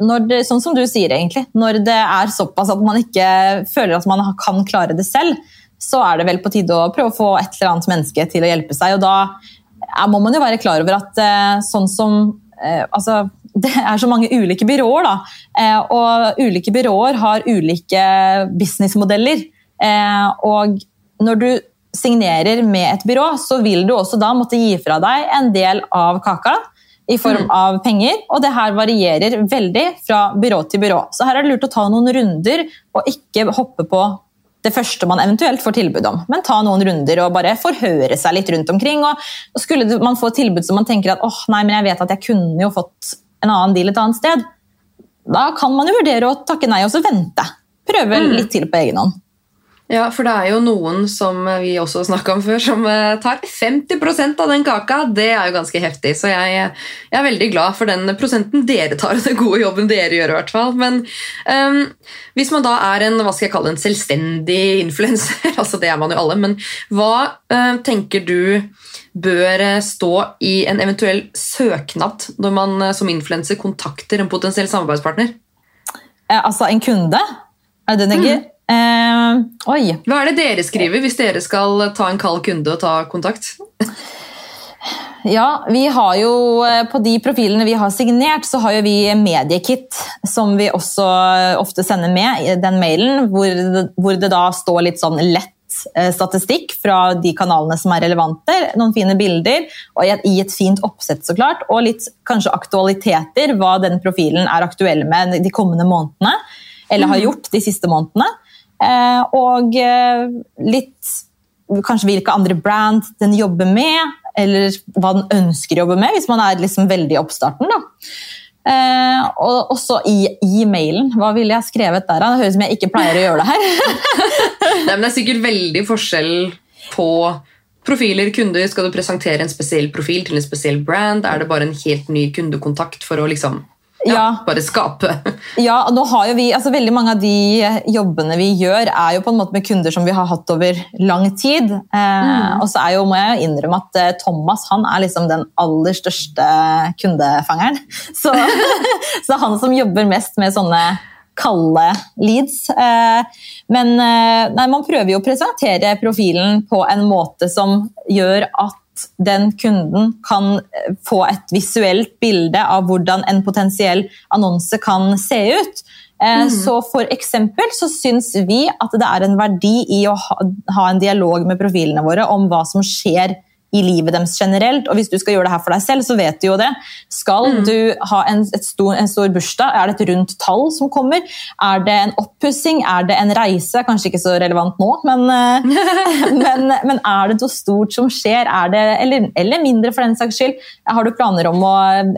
når det, sånn som du sier, egentlig, når det er såpass at man ikke føler at man kan klare det selv, så er det vel på tide å prøve å få et eller annet menneske til å hjelpe seg. Og da må man jo være klar over at uh, sånn som altså, det er så mange ulike byråer, da. og ulike byråer har ulike businessmodeller. og når du signerer med et byrå, så vil du også da måtte gi fra deg en del av kaka i form mm. av penger, og det her varierer veldig fra byrå til byrå. Så her er det lurt å ta noen runder og ikke hoppe på det første man eventuelt får tilbud om, men ta noen runder og bare forhøre seg litt rundt omkring. Og skulle man få tilbud som man tenker at åh, nei, men jeg vet at jeg kunne jo fått en annen deal et annet sted, da kan man jo vurdere å takke nei og så vente. Prøve mm. litt til på egen hånd. Ja, for det er jo noen som vi også snakka om før, som eh, tar 50% av den kaka. Det er jo ganske heftig, så jeg, jeg, er veldig glad for den prosenten dere tar, og den gode jobben dere gjør. i hvert fall. Men um, hvis man da er en hva skal jeg kalle en selvstendig influenser, altså det er man jo alle, men hva uh, tenker du bør eh, stå i en eventuell søknad når man som influenser kontakter en potensiell samarbeidspartner? Eh, altså en kunde? Er det det du tenker? Mm. Uh, oi. Hva er det dere skriver hvis dere skal ta en kald kunde og ta kontakt? Ja, vi har jo eh, På de profilene vi har signert, så har jo vi mediekit som vi også ofte sender med i den mailen, hvor det, hvor det da står litt sånn lett eh, statistikk fra de kanalene som er relevante. Noen fine bilder og i et fint oppsett, så klart. Og litt kanskje aktualiteter, hva den profilen er aktuell med de kommende månedene. Eller har mm. gjort de siste månedene. Eh, og eh, litt kanskje hvilke andre brand den jobber med, eller hva den ønsker å jobbe med, hvis man er liksom veldig i oppstarten. da. Eh, og også i, i mailen. Hva ville jeg skrevet der? Det høres ut som jeg ikke pleier å gjøre det her. Nei, men det er sikkert veldig forskjell på profiler, kunder. Skal du presentere en spesiell profil til en spesiell brand? Er det bare en helt ny kundekontakt for å liksom ja, bare skape. Ja, nå har jo vi, altså Veldig mange av de jobbene vi gjør, er jo på en måte med kunder som vi har hatt over lang tid. Eh, mm. Og så er jo, må jeg jo innrømme at eh, Thomas han er liksom den aller største kundefangeren. Så, så han som jobber mest med sånne kalde leads. Eh, men eh, nei, man prøver jo å presentere profilen på en måte som gjør at den kunden kan eh, få et visuelt bilde av hvordan en potensiell annonse kan se ut. Mm. Så for eksempel så syns vi at det er en verdi i å ha, ha en dialog med profilene våre om hva som skjer i livet deres generelt. Og hvis du skal gjøre det her for deg selv, så vet du jo det. Skal du ha en, et stor, en stor bursdag, er det et rundt tall som kommer? Er det en oppussing? Er det en reise? Kanskje ikke så relevant nå, men, eh, men, men er det noe stort som skjer? Er det, eller, eller mindre, for den saks skyld. Har du planer om å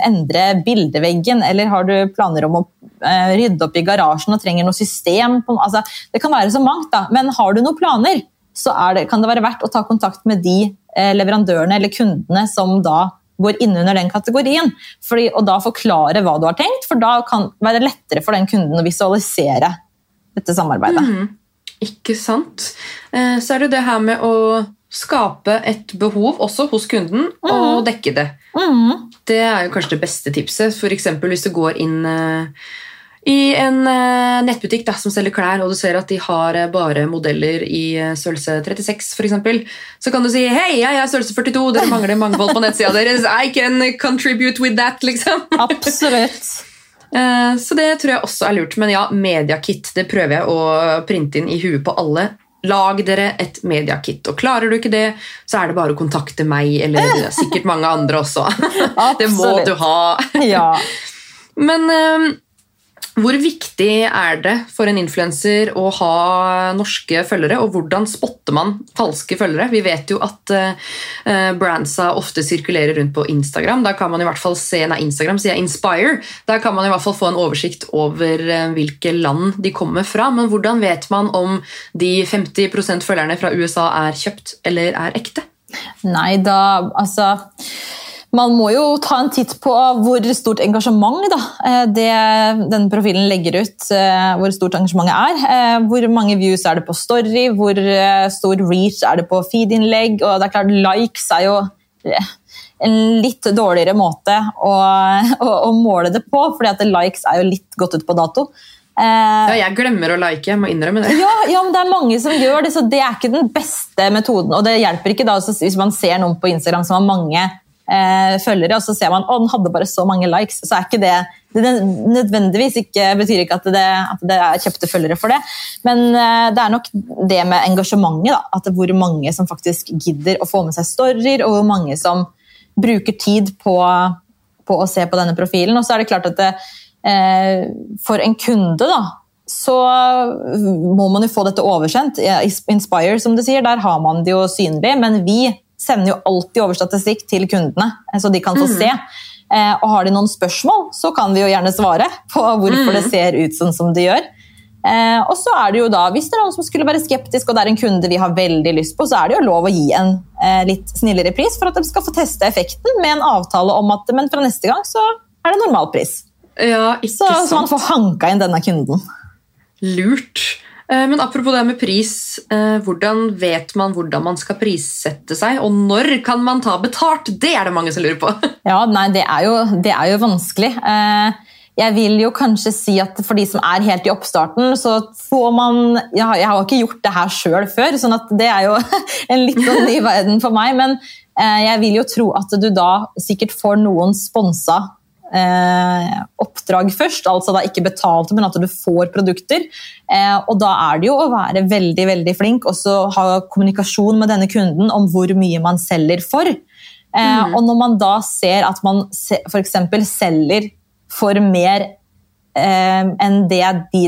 endre bildeveggen, eller har du planer om å eh, rydde opp i garasjen og trenger noe system? På, altså, det kan være så mangt, da. men har du noen planer? så det, kan det være verdt å ta kontakt med de leverandørene eller kundene som da går innunder den kategorien. Fordi, og da forklare hva du har tenkt, for da kan det være lettere for den kunden å visualisere dette samarbeidet. Mm, ikke sant. Eh, så er det det her med å skape et behov også hos kunden, mm. og dekke det. Mm. Det er jo kanskje det beste tipset. F.eks. hvis du går inn eh, i en uh, nettbutikk da, som selger klær, og du ser at de har uh, bare modeller i uh, størrelse 36, for eksempel, så kan du si 'Hei, jeg er størrelse 42, dere mangler mangfold på nettsida deres. I can contribute with that', liksom. Absolutt. så det tror jeg også er lurt. Men ja, mediakit det prøver jeg å printe inn i huet på alle. Lag dere et mediakit. Og klarer du ikke det, så er det bare å kontakte meg eller sikkert mange andre også. det må du ha. ja. Men hvor viktig er det for en influenser å ha norske følgere, og hvordan spotter man falske følgere? Vi vet jo at uh, brandsa ofte sirkulerer rundt på Instagram. Der kan man i hvert fall se, nei, Instagram sier Inspire. Der kan man i hvert fall få en oversikt over uh, hvilke land de kommer fra. Men hvordan vet man om de 50% følgerne fra USA er kjøpt eller er ekte? Nei, da Altså man må jo ta en titt på hvor stort engasjement da, eh, det, den profilen legger ut. Eh, hvor stort engasjementet er. Eh, hvor mange views er det på story, hvor stor reach er det på feed-innlegg. og det er klart Likes er jo en litt dårligere måte å, å, å måle det på, fordi at likes er jo litt gått ut på dato. ja, jeg glemmer å like, jeg må innrømme det. Ja, ja, men det er mange som gjør det, så det er ikke den beste metoden. Og det hjelper ikke da, hvis man ser noen på Instagram som har mange eh, følgere, og så ser man å, den hadde bare så mange likes, så er ikke det det nødvendigvis ikke, betyr ikke at det, at det, er kjøpte følgere for det. Men eh, det er nok det med engasjementet. Da, at hvor mange som faktisk gidder å få med seg storyer, og hvor mange som bruker tid på, på å se på denne profilen. Og så er det klart at det, eh, for en kunde da, så må man jo få dette oversendt. Inspire, som du sier, der har man det jo synlig, men vi sender jo alltid overstatistikk til kundene, eh, så de kan få mm. se. Eh, og har de noen spørsmål, så kan vi jo gjerne svare på hvorfor mm. det ser ut sånn som det gjør. Eh, og så er det jo da, Hvis det er noen som skulle være skeptisk, og det er en kunde vi har veldig lyst på, så er det jo lov å gi en litt snillere pris for at de skal få teste effekten med en avtale om at men fra neste gang så er det normalpris. Ja, ikke så, sant. så man får hanka inn denne kunden. Lurt. Eh, men apropos det med pris, eh, hvordan vet man hvordan man skal prissette seg? Og når kan man ta betalt? Det er det mange som lurer på. Ja, nei, det er jo, det er jo vanskelig. Eh, jeg vil jo kanskje si at for de som er helt i oppstarten, så får man Jeg har, jeg har ikke gjort det her sjøl før, sånn at det er jo en litt sånn ny verden for meg. Men jeg vil jo tro at du da sikkert får noen sponsa eh, oppdrag først, altså da ikke betalt, men at du får produkter. Eh, og da er det jo å være veldig veldig flink og ha kommunikasjon med denne kunden om hvor mye man selger for. Eh, mm. Og når man da ser at man f.eks. selger for mer eh, enn det,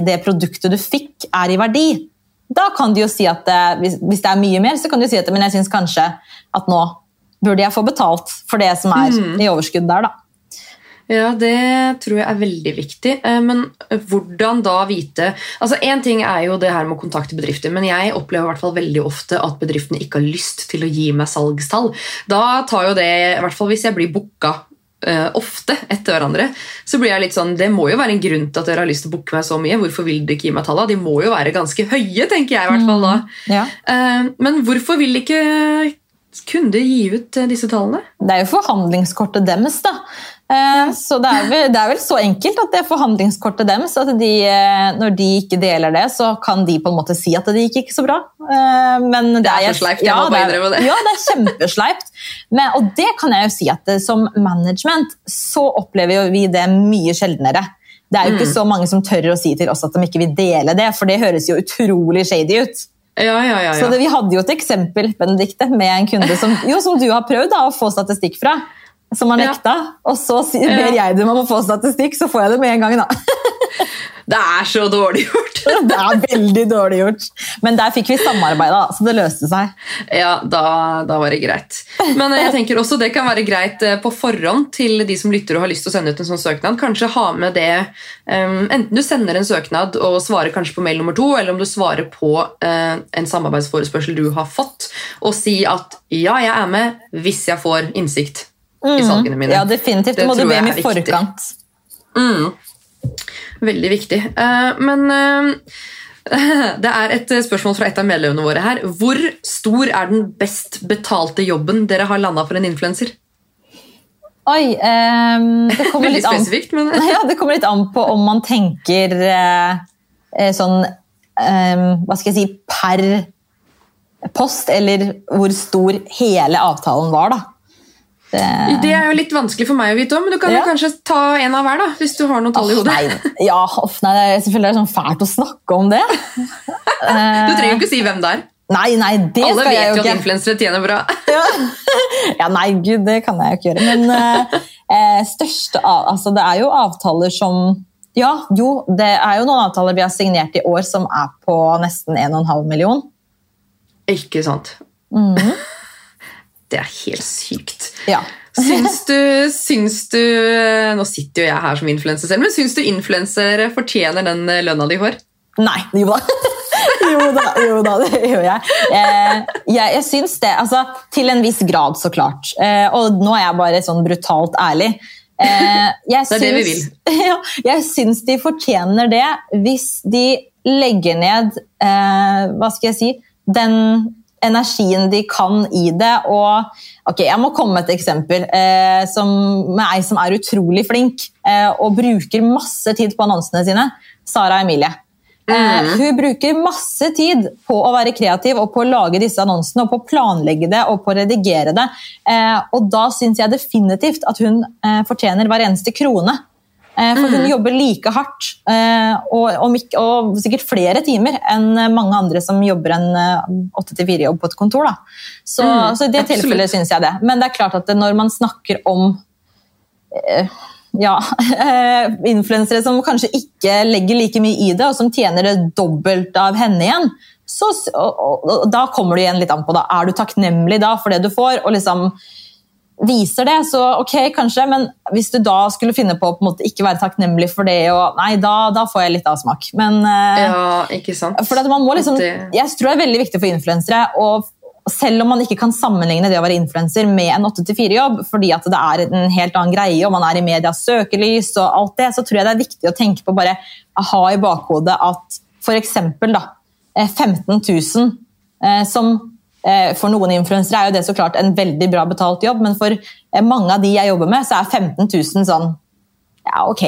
det produktet du fikk, er i verdi, da kan du jo si at eh, hvis, hvis, det er mye mer, så kan du si at men jeg syns kanskje at nå burde jeg få betalt for det som er mm. i overskudd der, da. Ja, det tror jeg er veldig viktig. Eh, men hvordan da vite Altså, Én ting er jo det her med å kontakte bedrifter, men jeg opplever i hvert fall veldig ofte at bedriftene ikke har lyst til å gi meg salgstall. Da tar jo det, i hvert fall hvis jeg blir booka uh, ofte etter hverandre, så blir jeg litt sånn Det må jo være en grunn til at dere har lyst til å booke meg så mye. Hvorfor vil dere ikke gi meg tallene? De må jo være ganske høye, tenker jeg i hvert fall da. Mm, ja. Men hvorfor vil ikke kunder gi ut disse tallene? Det er jo forhandlingskortet deres. da. Eh, så det er, vel, det er, vel, så enkelt at det er forhandlingskortet deres. at de, eh, Når de ikke deler det, så kan de på en måte si at det gikk ikke så bra. Eh, men det, det er sleipt. Ja, det er, det. ja, det er kjempesleipt. Men, og det kan jeg jo si at som management så opplever vi det mye sjeldnere. Det er jo ikke så mange som tør å si til oss at de ikke vil dele det, for det høres jo utrolig shady ut. Ja, ja, ja, Så det, Vi hadde jo et eksempel Benedikte, med en kunde som, jo, som du har prøvd da, å få statistikk fra. Som har Ja. nekta. Og så ber jeg dem om å få statistikk, så får jeg det med en gang. da. Det er så dårlig gjort! Det er veldig dårlig gjort. Men der fikk vi samarbeida, så det løste seg. Ja, da, da var det greit. Men eh, jeg tenker også det kan være greit eh, på forhånd til de som lytter og har lyst til å sende ut en sånn søknad. Kanskje ha med det um, Enten du sender en søknad og svarer kanskje på mail nummer to, eller om du svarer på uh, en samarbeidsforespørsel du har fått, og si at ja, jeg er med hvis jeg får innsikt i salgene mine. Mm. Ja, definitivt. Det må du be om i forkant. forkant. Veldig viktig. Uh, men uh, det er et eh, spørsmål fra et av medlemmene våre her. Hvor stor er den best betalte jobben dere har landa for en influenser? Oi, ehm, det kommer litt an men ja, det kommer litt an på om man tenker eh, eh, sånn ehm, Hva skal jeg si Per post, eller hvor stor hele avtalen var, da. Det, Det er jo litt vanskelig for meg å vite om, men du kan jo kanskje ta en av hver, da, hvis du har noen tall i hodet. nei, ja, off, nei, det er, selvfølgelig er det sånn fælt å snakke om det. Du trenger jo ikke si hvem det er. Nei, nei, det Alle skal jeg jo ikke. Alle vet jo jo at influensere tjener bra. Ja. ja, nei, gud, det kan jeg jo ikke gjøre. Men eh, eh, største av, altså, det er jo avtaler som Ja, jo, det er jo noen avtaler vi har signert i år som er på nesten 1,5 million. Ikke sant? Mm. Det er helt sykt. Ja. Syns du, syns du Nå sitter jo jeg her som influenser selv, men syns du influensere fortjener den eh, lønna de får? Nei, jo da. jo da, jo da, det gjør jeg. Eh, jeg, jeg syns det. Altså, til en viss grad, så klart. Eh, og nå er jeg bare sånn brutalt ærlig. Eh, jeg Det er det vi vil. Ja, jeg syns de fortjener det hvis de legger ned eh, Hva skal jeg si Den energien de kan i det. Og ok, Jeg må komme med et eksempel eh, som, med ei som er utrolig flink eh, og bruker masse tid på annonsene sine. Sara Emilie. Eh, hun bruker masse tid på å være kreativ og på å lage disse annonsene og på å planlegge det og på å redigere det. Eh, og da syns jeg definitivt at hun eh, fortjener hver eneste krone. Eh, for hun jobber like hardt eh, og, ikke- og sikkert flere timer enn mange andre som jobber en åtte til fire-jobb på et kontor. Så, Mm, så i det absolutt. tilfellet syns jeg det. Men det er klart at når man snakker om eh, ja, eh, influensere som kanskje ikke legger like mye i det, og som tjener det dobbelt av henne igjen, så, og, og, og, da kommer det igjen litt an på da. Er du takknemlig da for det du får, og liksom viser det, så ok, kanskje, men hvis du da skulle finne på å på en måte ikke være takknemlig for det, og, nei, da, da får jeg litt avsmak. Men eh, Ja, ikke sant? for at man må liksom, jeg tror det er veldig viktig for influensere, og selv om man ikke kan sammenligne det å være influenser med en 8-4-jobb, fordi at det er en helt annen greie, og man er i medias søkelys og alt det, så tror jeg det er viktig å tenke på bare ha i bakhodet at eh, 15 000, eh, som for noen influensere er jo det så klart en veldig bra betalt jobb, men for eh, mange av de jeg jobber med, så er 15 000 sånn, ja ok,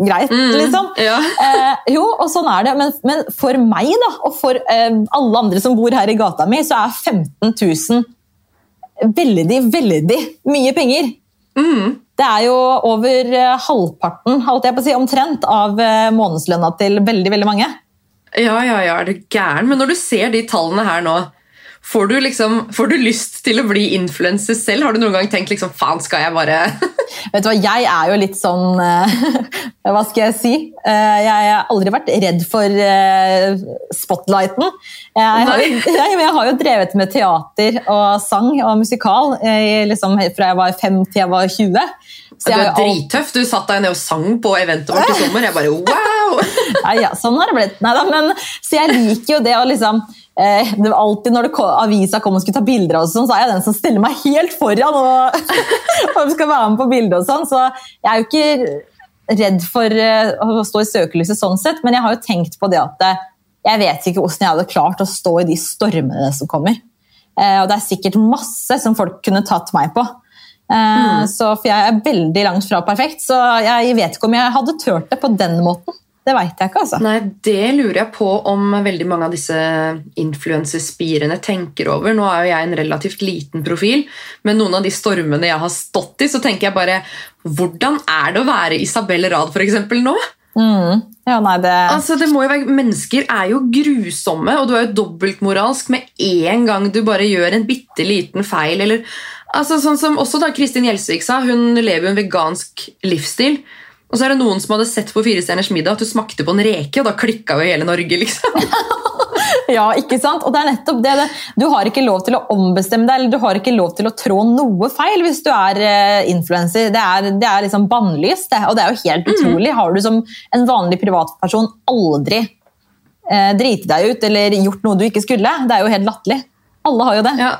greit liksom. ja. Eh, jo, og sånn er det. Men, men for meg da, og for eh, alle andre som bor her i gata mi, så er 15 000 veldig, veldig mye penger. Mm. Det er jo over eh, halvparten holdt jeg på å si, omtrent av eh, månedslønna til veldig veldig mange. Ja, ja, ja, er du gæren? Men når du ser de tallene her nå, får du, liksom, får du lyst til å bli influenser selv? Har du noen gang tenkt liksom, faen, skal jeg bare Vet du hva, Jeg er jo litt sånn eh, Hva skal jeg si? Eh, jeg har aldri vært redd for eh, spotlighten. Jeg har, jo, jeg, har jo drevet med teater og sang og musikal liksom, fra jeg var fem til jeg var 20. Så Du er drittøff. Du satt deg ned og sang på eventet vårt i sommer. Jeg bare wow! Nei, ja, sånn har det blitt. Neida, men, så jeg liker jo det å liksom eh, det var alltid Når det ko- avisa kom og skulle ta bilder, og sånn, så er jeg den som stiller meg helt foran og, og skal være med på bildet. og sånn, Så jeg er jo ikke redd for eh, å stå i søkelyset sånn sett, men jeg har jo tenkt på det at eh, jeg vet ikke hvordan jeg hadde klart å stå i de stormene som kommer. Eh, og det er sikkert masse som folk kunne tatt meg på. Eh, så, for jeg er veldig langt fra perfekt, så jeg vet ikke om jeg hadde turt det på den måten. Det veit jeg ikke, altså. Nei, Det lurer jeg på om veldig mange av disse influenserspirene tenker over. Nå er jo jeg en relativt liten profil, men noen av de stormene jeg har stått i, så tenker jeg bare Hvordan er det å være Isabel Rad eksempel, nå? Mm. Ja, nei, det... Altså, det må jo være, Mennesker er jo grusomme, og du er jo dobbeltmoralsk med en gang du bare gjør en bitte liten feil. eller altså sånn som også da Kristin Gjelsvik sa, Hun lever jo en vegansk livsstil. Og så er det noen som hadde sett på Fire stjerners middag at du smakte på en reke, og da klikka jo hele Norge. liksom. Ja, ikke sant? Og det er nettopp det, det. Du har ikke lov til å ombestemme deg, eller du har ikke lov til å trå noe feil hvis du er uh, influenser. Det er, det er liksom bannlyst, det. Og det er jo helt mm. utrolig. Har du som en vanlig privatperson aldri uh, driti deg ut eller gjort noe du ikke skulle? Det er jo helt latterlig. Alle har jo det. Ja,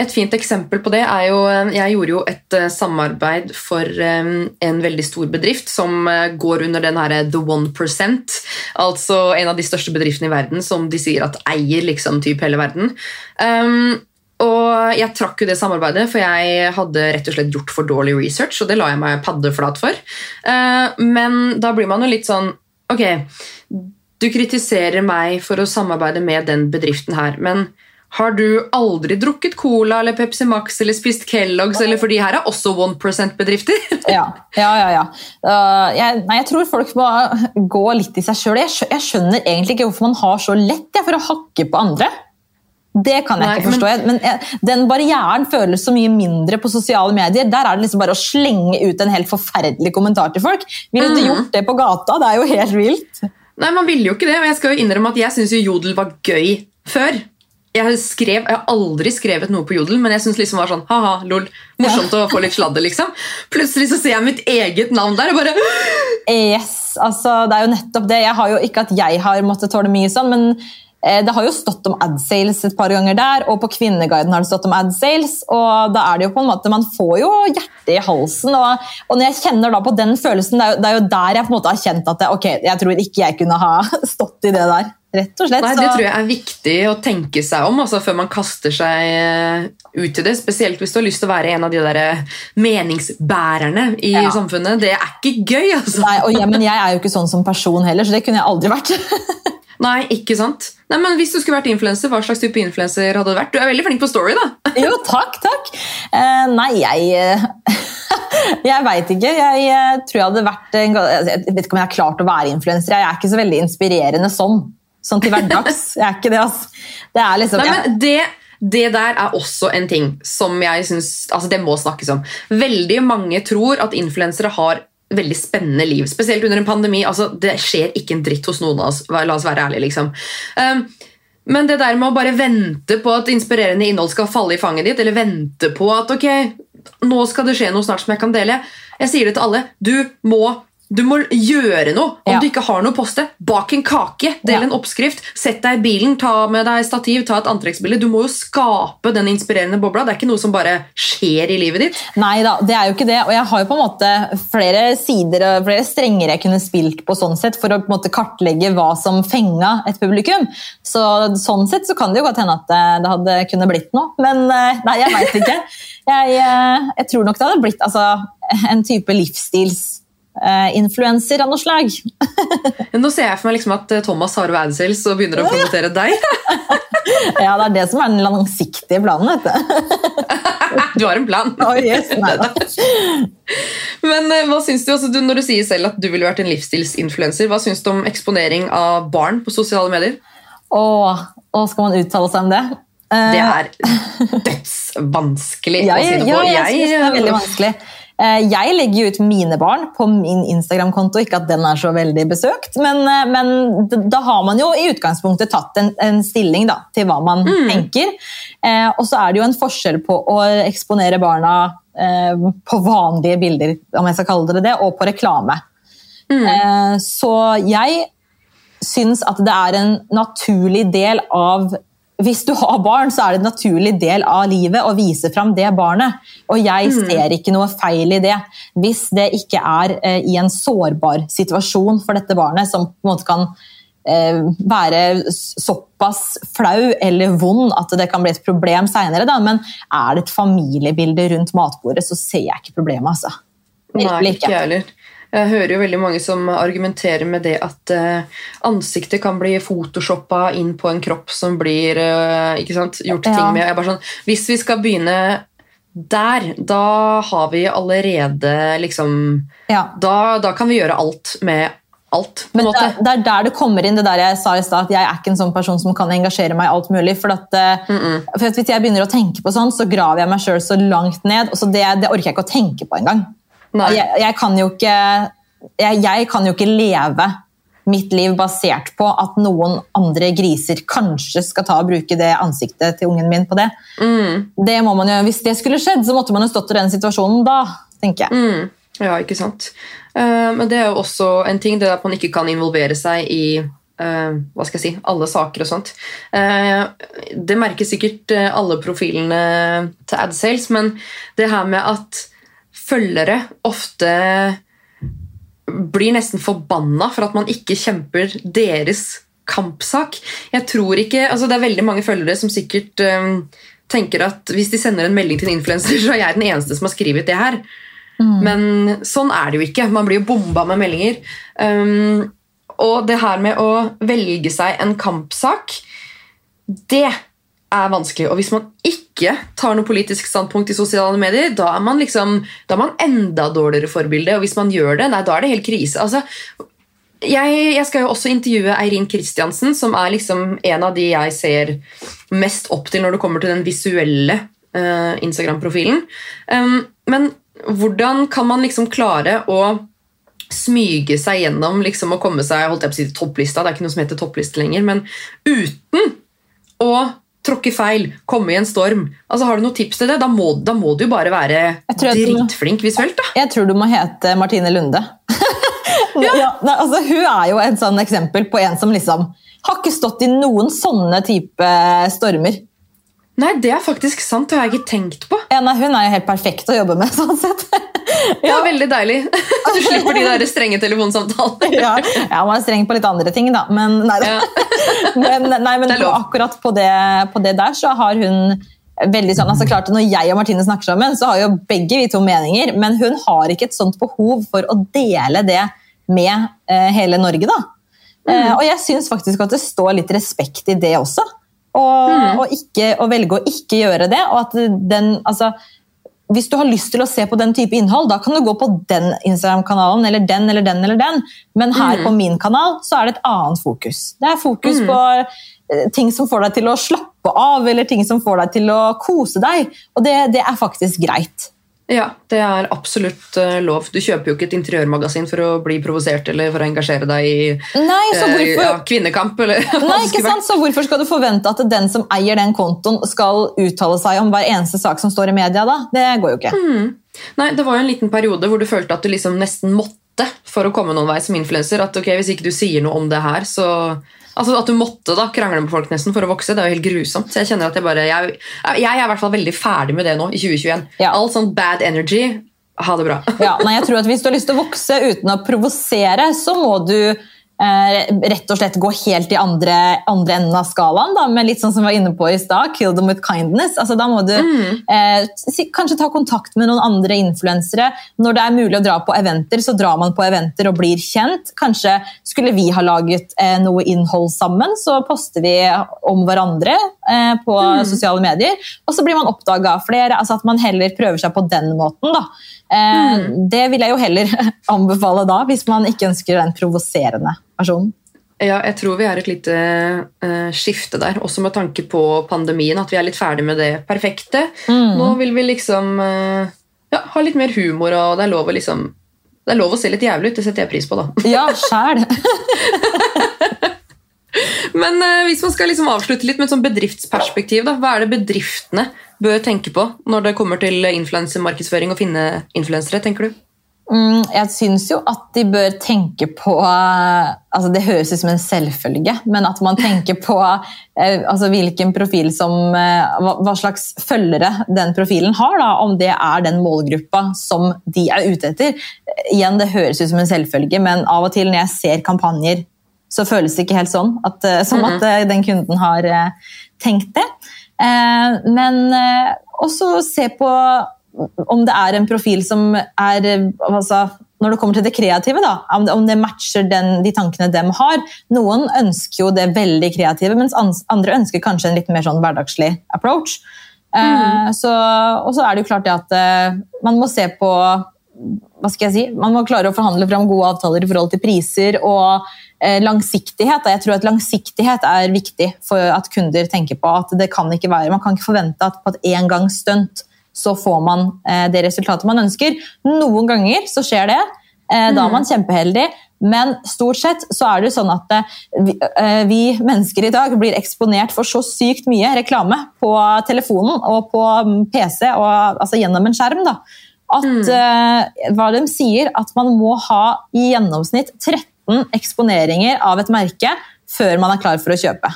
et fint eksempel på det er jo eh, Jeg gjorde jo et eh, samarbeid for eh, en veldig stor bedrift som går under den her The One Percent. Altså en av de største bedriftene i verden som de sier at eier liksom typ hele verden. Um, og jeg trakk jo det samarbeidet, for jeg hadde rett og slett gjort for dårlig research, og det la jeg meg paddeflat for. Uh, men da blir man jo litt sånn Ok, du kritiserer meg for å samarbeide med den bedriften her, men har du aldri drukket Cola eller Pepsi Max eller spist Kellogg's? eller For de her er også 1 %-bedrifter. ja, ja, ja. ja. Uh, jeg, nei, jeg tror folk må gå litt i seg sjøl. Jeg, jeg, skjønner egentlig ikke hvorfor man har så lett for å hakke på andre. Det kan jeg nei, ikke forstå. Men, men den barrieren føles så mye mindre på sosiale medier. Der er det liksom bare å slenge ut en helt forferdelig kommentar til folk. Ville du mm. gjort det på gata? Det er jo helt vilt. Nei, man ville jo ikke det. Og jeg skal jo innrømme at jeg syns Jodel var gøy før jeg, skrev, jeg har aldri skrevet noe på Jodel, men jeg syns liksom var sånn ha-ha, lol, morsomt ja. å få litt sladder. liksom. Plutselig så ser jeg mitt eget navn der og bare Yes, altså det er jo nettopp det. Jeg har jo Ikke at jeg har måttet tåle mye sånn, men eh, det har jo stått om adsales et par ganger der, og på Kvinneguiden har det stått om adsales. og da er det jo på en måte, Man får jo hjertet i halsen. Og, og, når jeg kjenner da på den følelsen, det er, jo, det er jo der jeg på en måte har kjent at det, ok, jeg tror ikke jeg kunne ha stått i det der. Rett og slett. Nei, Det tror jeg er viktig å tenke seg om altså, før man kaster seg eh, ut i det. Spesielt hvis du har lyst til å være en av de der eh, meningsbærerne i ja. samfunnet. Det er ikke gøy, altså! Nei, og, ja, Men jeg er jo ikke sånn som person heller, så det kunne jeg aldri vært. Nei, ikke sant? Nei, men Hvis du skulle vært influenser, hva slags type influenser hadde du vært? Du er veldig flink på story, da. jo, takk, takk. Uh, nei, jeg Jeg veit ikke. Jeg tror jeg hadde vært Jeg vet ikke om jeg har klart å være influenser. Jeg er ikke så veldig inspirerende sånn sånn til hverdags. Jeg er ikke det, altså. Det er liksom Nei, men det, det der er også en ting som jeg syns altså Det må snakkes om. Veldig mange tror at influensere har veldig spennende liv. Spesielt under en pandemi. altså Det skjer ikke en dritt hos noen av oss. La oss være ærlige, liksom. Um, men det der med å bare vente på at inspirerende innhold skal falle i fanget ditt, eller vente på at ok, nå skal det skje noe snart som jeg kan dele Jeg sier det til alle. Du må du må gjøre noe. Om ja. du ikke har noe poste, bak en kake, del ja. en oppskrift, sett deg i bilen, ta med deg stativ, ta et antrekksbilde. Du må jo skape den inspirerende bobla. Det er ikke noe som bare skjer i livet ditt. Nei da, det er jo ikke det. Og jeg har jo på en måte flere sider og flere strenger jeg kunne spilt på sånn sett for å på en måte kartlegge hva som fenga et publikum. Så sånn sett så kan det jo godt hende at det hadde kunne blitt noe. Men eh, nei, jeg veit ikke. Jeg, eh, jeg, tror nok det hadde blitt altså, en type livsstils influenser av noe slag. Nå ser jeg for meg liksom at eh, Thomas har Adsales og begynner å promotere deg. ja, det er det som er den langsiktige planen. vet du. du har en plan. Oh, yes, Men uh, hva syns du, altså, du, når du sier selv at du ville vært en livsstilsinfluenser, hva syns du om eksponering av barn på sosiale medier? Åh, åh skal man uttale seg om det? Det er dødsvanskelig ja, å si det på. Ja, jeg, jeg synes det er veldig vanskelig. Eh, jeg legger jo ut mine barn på min Instagram-konto, ikke at den er så veldig besøkt, men, eh, men da har man jo i utgangspunktet tatt en, en stilling da, til hva man mm. tenker. Eh, og så er det jo en forskjell på å eksponere barna eh, på vanlige bilder, om jeg skal kalle det det, og på reklame. Mm. Eh, så jeg syns at det er en naturlig del av hvis du har barn, så er det en naturlig del av livet å vise fram det barnet. Og jeg mm. ser ikke noe feil i det, hvis det ikke er eh, i en sårbar situasjon for dette barnet, som på en måte kan eh, være såpass flau eller vond at det kan bli et problem seinere. Men er det et familiebilde rundt matbordet, så ser jeg ikke problemet, altså. Virkelig ikke. Nei, ikke jeg hører jo veldig mange som argumenterer med det at uh, ansiktet kan bli photoshoppa inn på en kropp som blir ikke sant, gjort ja. ting med. Jeg bare sånn, hvis vi skal begynne der, da har vi allerede liksom ja. da, da, kan vi gjøre alt med alt. Men det, det er der det kommer inn det der jeg sa i stad, at jeg er ikke en sånn person som kan engasjere meg i alt mulig. For, at, eh, for at Hvis jeg begynner å tenke på sånn, så graver jeg meg sjøl så langt ned. og så det, det orker jeg ikke å tenke på engang. Jeg, jeg, kan jo ikke, jeg, jeg kan jo ikke leve mitt liv basert på at noen andre griser kanskje skal ta og bruke det ansiktet til ungen min på det. det må man jo, hvis det skulle skjedd, så måtte man jo stått i den situasjonen da, tenker jeg. Mm. Ja, ikke sant. Uh, men det er jo også en ting, det at man ikke kan involvere seg i uh, hva skal jeg si, alle saker og sånt. Uh, det merker sikkert alle profilene til AdSales, men det her med at følgere ofte blir nesten forbanna for at man ikke kjemper deres kampsak. Jeg tror ikke, altså Det er veldig mange følgere som sikkert um, tenker at hvis de sender en melding til en influenser, så er jeg den eneste som har skrevet det her. Men sånn er det jo ikke. Man blir jo bomba med meldinger. Um, og det her med å velge seg en kampsak, det er vanskelig. Og hvis man ikke tar noe politisk standpunkt i sosiale medier, da er man liksom, da er man enda dårligere forbilde. Og hvis man gjør det, nei, da er det helt krise. Altså, jeg, jeg skal jo også intervjue Eirin Kristiansen, som er liksom en av de jeg ser mest opp til når det kommer til den visuelle uh, Instagram-profilen. Um, men hvordan kan man liksom klare å smyge seg gjennom liksom, å komme seg holdt jeg på å si, topplista? Det er ikke noe som heter toppliste lenger, men uten å tråkke feil, komme i en storm. Altså, har du noen tips til det? Da må, da må du jo bare være dritflink visuelt. da. Jeg tror du må hete Martine Lunde. ja. nei, altså, hun er jo et sånn eksempel på en som liksom har ikke stått i noen sånne type stormer. Nei, det er faktisk sant. Det har jeg ikke tenkt på. Ja, nei, hun er jo helt perfekt å jobbe med, sånn sett. Er veldig deilig. At Du slipper de der strenge telefonsamtalene. ja, ja, man er streng på litt andre ting, da. Men, nei, Ja. men, nei, men er akkurat på det, på det der så har hun veldig sånn, altså klart Når jeg og Martine snakker sammen, så har jo begge vi to meninger, men hun har ikke et sånt behov for å dele det med eh, hele Norge. da. Eh, og jeg syns faktisk at det står litt respekt i det også. Og, og, ikke, å velge å ikke gjøre det. og at den, altså, hvis du har lyst til å se på den type innhold, da kan du gå på den Instagram-kanalen, eller den eller den eller den. Men her på min kanal så er det et annet fokus. Det er fokus på eh, ting som får deg til å slappe av, eller ting som får deg til å kose deg. Og det, det er faktisk greit. Ja, det er absolutt eh, lov. Du kjøper jo ikke et interiørmagasin for å bli provosert eller for å engasjere deg i Nei, så eh, hvorfor... ja, kvinnekamp. Eller Nei, ikke sant? Så hvorfor skal du forvente at den som eier den kontoen, skal uttale seg om hver eneste sak som står i media? da? Det går jo ikke. Nei, Det var jo en liten periode hvor du følte at du liksom nesten måtte for å komme noen vei som influenser. At ok, hvis ikke du sier noe om det her, så Altså At du måtte da krangle med folk nesten for å vokse, det er jo helt grusomt. Så jeg kjenner at jeg bare Jeg, jeg er i hvert fall veldig ferdig med det nå i 2021. Ja. All sånn bad energy, ha det bra. Ja, nei, jeg tror at Hvis du har lyst til å vokse uten å provosere, så må du rett og slett gå helt i andre, andre enden av skalaen. Da, med litt sånn som vi var inne på i stad, kill them with kindness. Altså, da må du eh, si, kanskje ta kontakt med noen andre influensere. Når det er mulig å dra på eventer, så drar man på eventer og blir kjent. Kanskje skulle vi ha laget eh, noe innhold sammen, så poster vi om hverandre eh, på sosiale medier. Og så blir man oppdaga av flere. altså At man heller prøver seg på den måten. da. Eh, Det vil jeg jo heller anbefale da, hvis man ikke ønsker den provoserende versjonen. Ja, jeg tror vi er et lite eh, skifte der, også med tanke på pandemien. At vi er litt ferdig med det perfekte. Nå vil vi liksom ja, ha litt mer humor, og det er lov å liksom det er lov å se litt jævlig ut, det setter jeg pris på. da. Ja, sjæl. Men eh, hvis man skal liksom avslutte litt med et sånn bedriftsperspektiv, da, hva er det bedriftene bør tenke på når det kommer til influensermarkedsføring og finne influensere? tenker du? Mm, jeg syns jo at de bør tenke på eh, altså Det høres ut som en selvfølge, men at man tenker på eh, altså hvilken profil som eh, hva, slags følgere den profilen har. Da, om det er den målgruppa som de er ute etter. Igjen, det høres ut som en selvfølge, men av og til når jeg ser kampanjer, så føles det ikke helt sånn. At, eh, som at eh, den kunden har eh, tenkt det. Men også se på om det er en profil som er altså, Når det kommer til det kreative, da, om det, matcher den, de tankene de har. Noen ønsker jo det veldig kreative, mens andre ønsker kanskje en litt mer sånn hverdagslig approach. Eh, så, og så er det jo klart det at man må se på hva skal jeg si, man må klare å forhandle fram gode avtaler i forhold til priser og eh, langsiktighet. Jeg tror at langsiktighet er viktig for at kunder tenker på at det kan ikke være, man kan ikke forvente at på et engangsstunt så får man eh, det resultatet man ønsker. Noen ganger så skjer det. Eh, da er man kjempeheldig. Men stort sett så er det sånn at vi, vi, mennesker i dag blir eksponert for så sykt mye reklame på telefonen og på mm, PC, og, altså gjennom en skjerm, da, at mm. uh, hva de sier, at man må ha i gjennomsnitt 13 eksponeringer av et merke før man er klar for å kjøpe.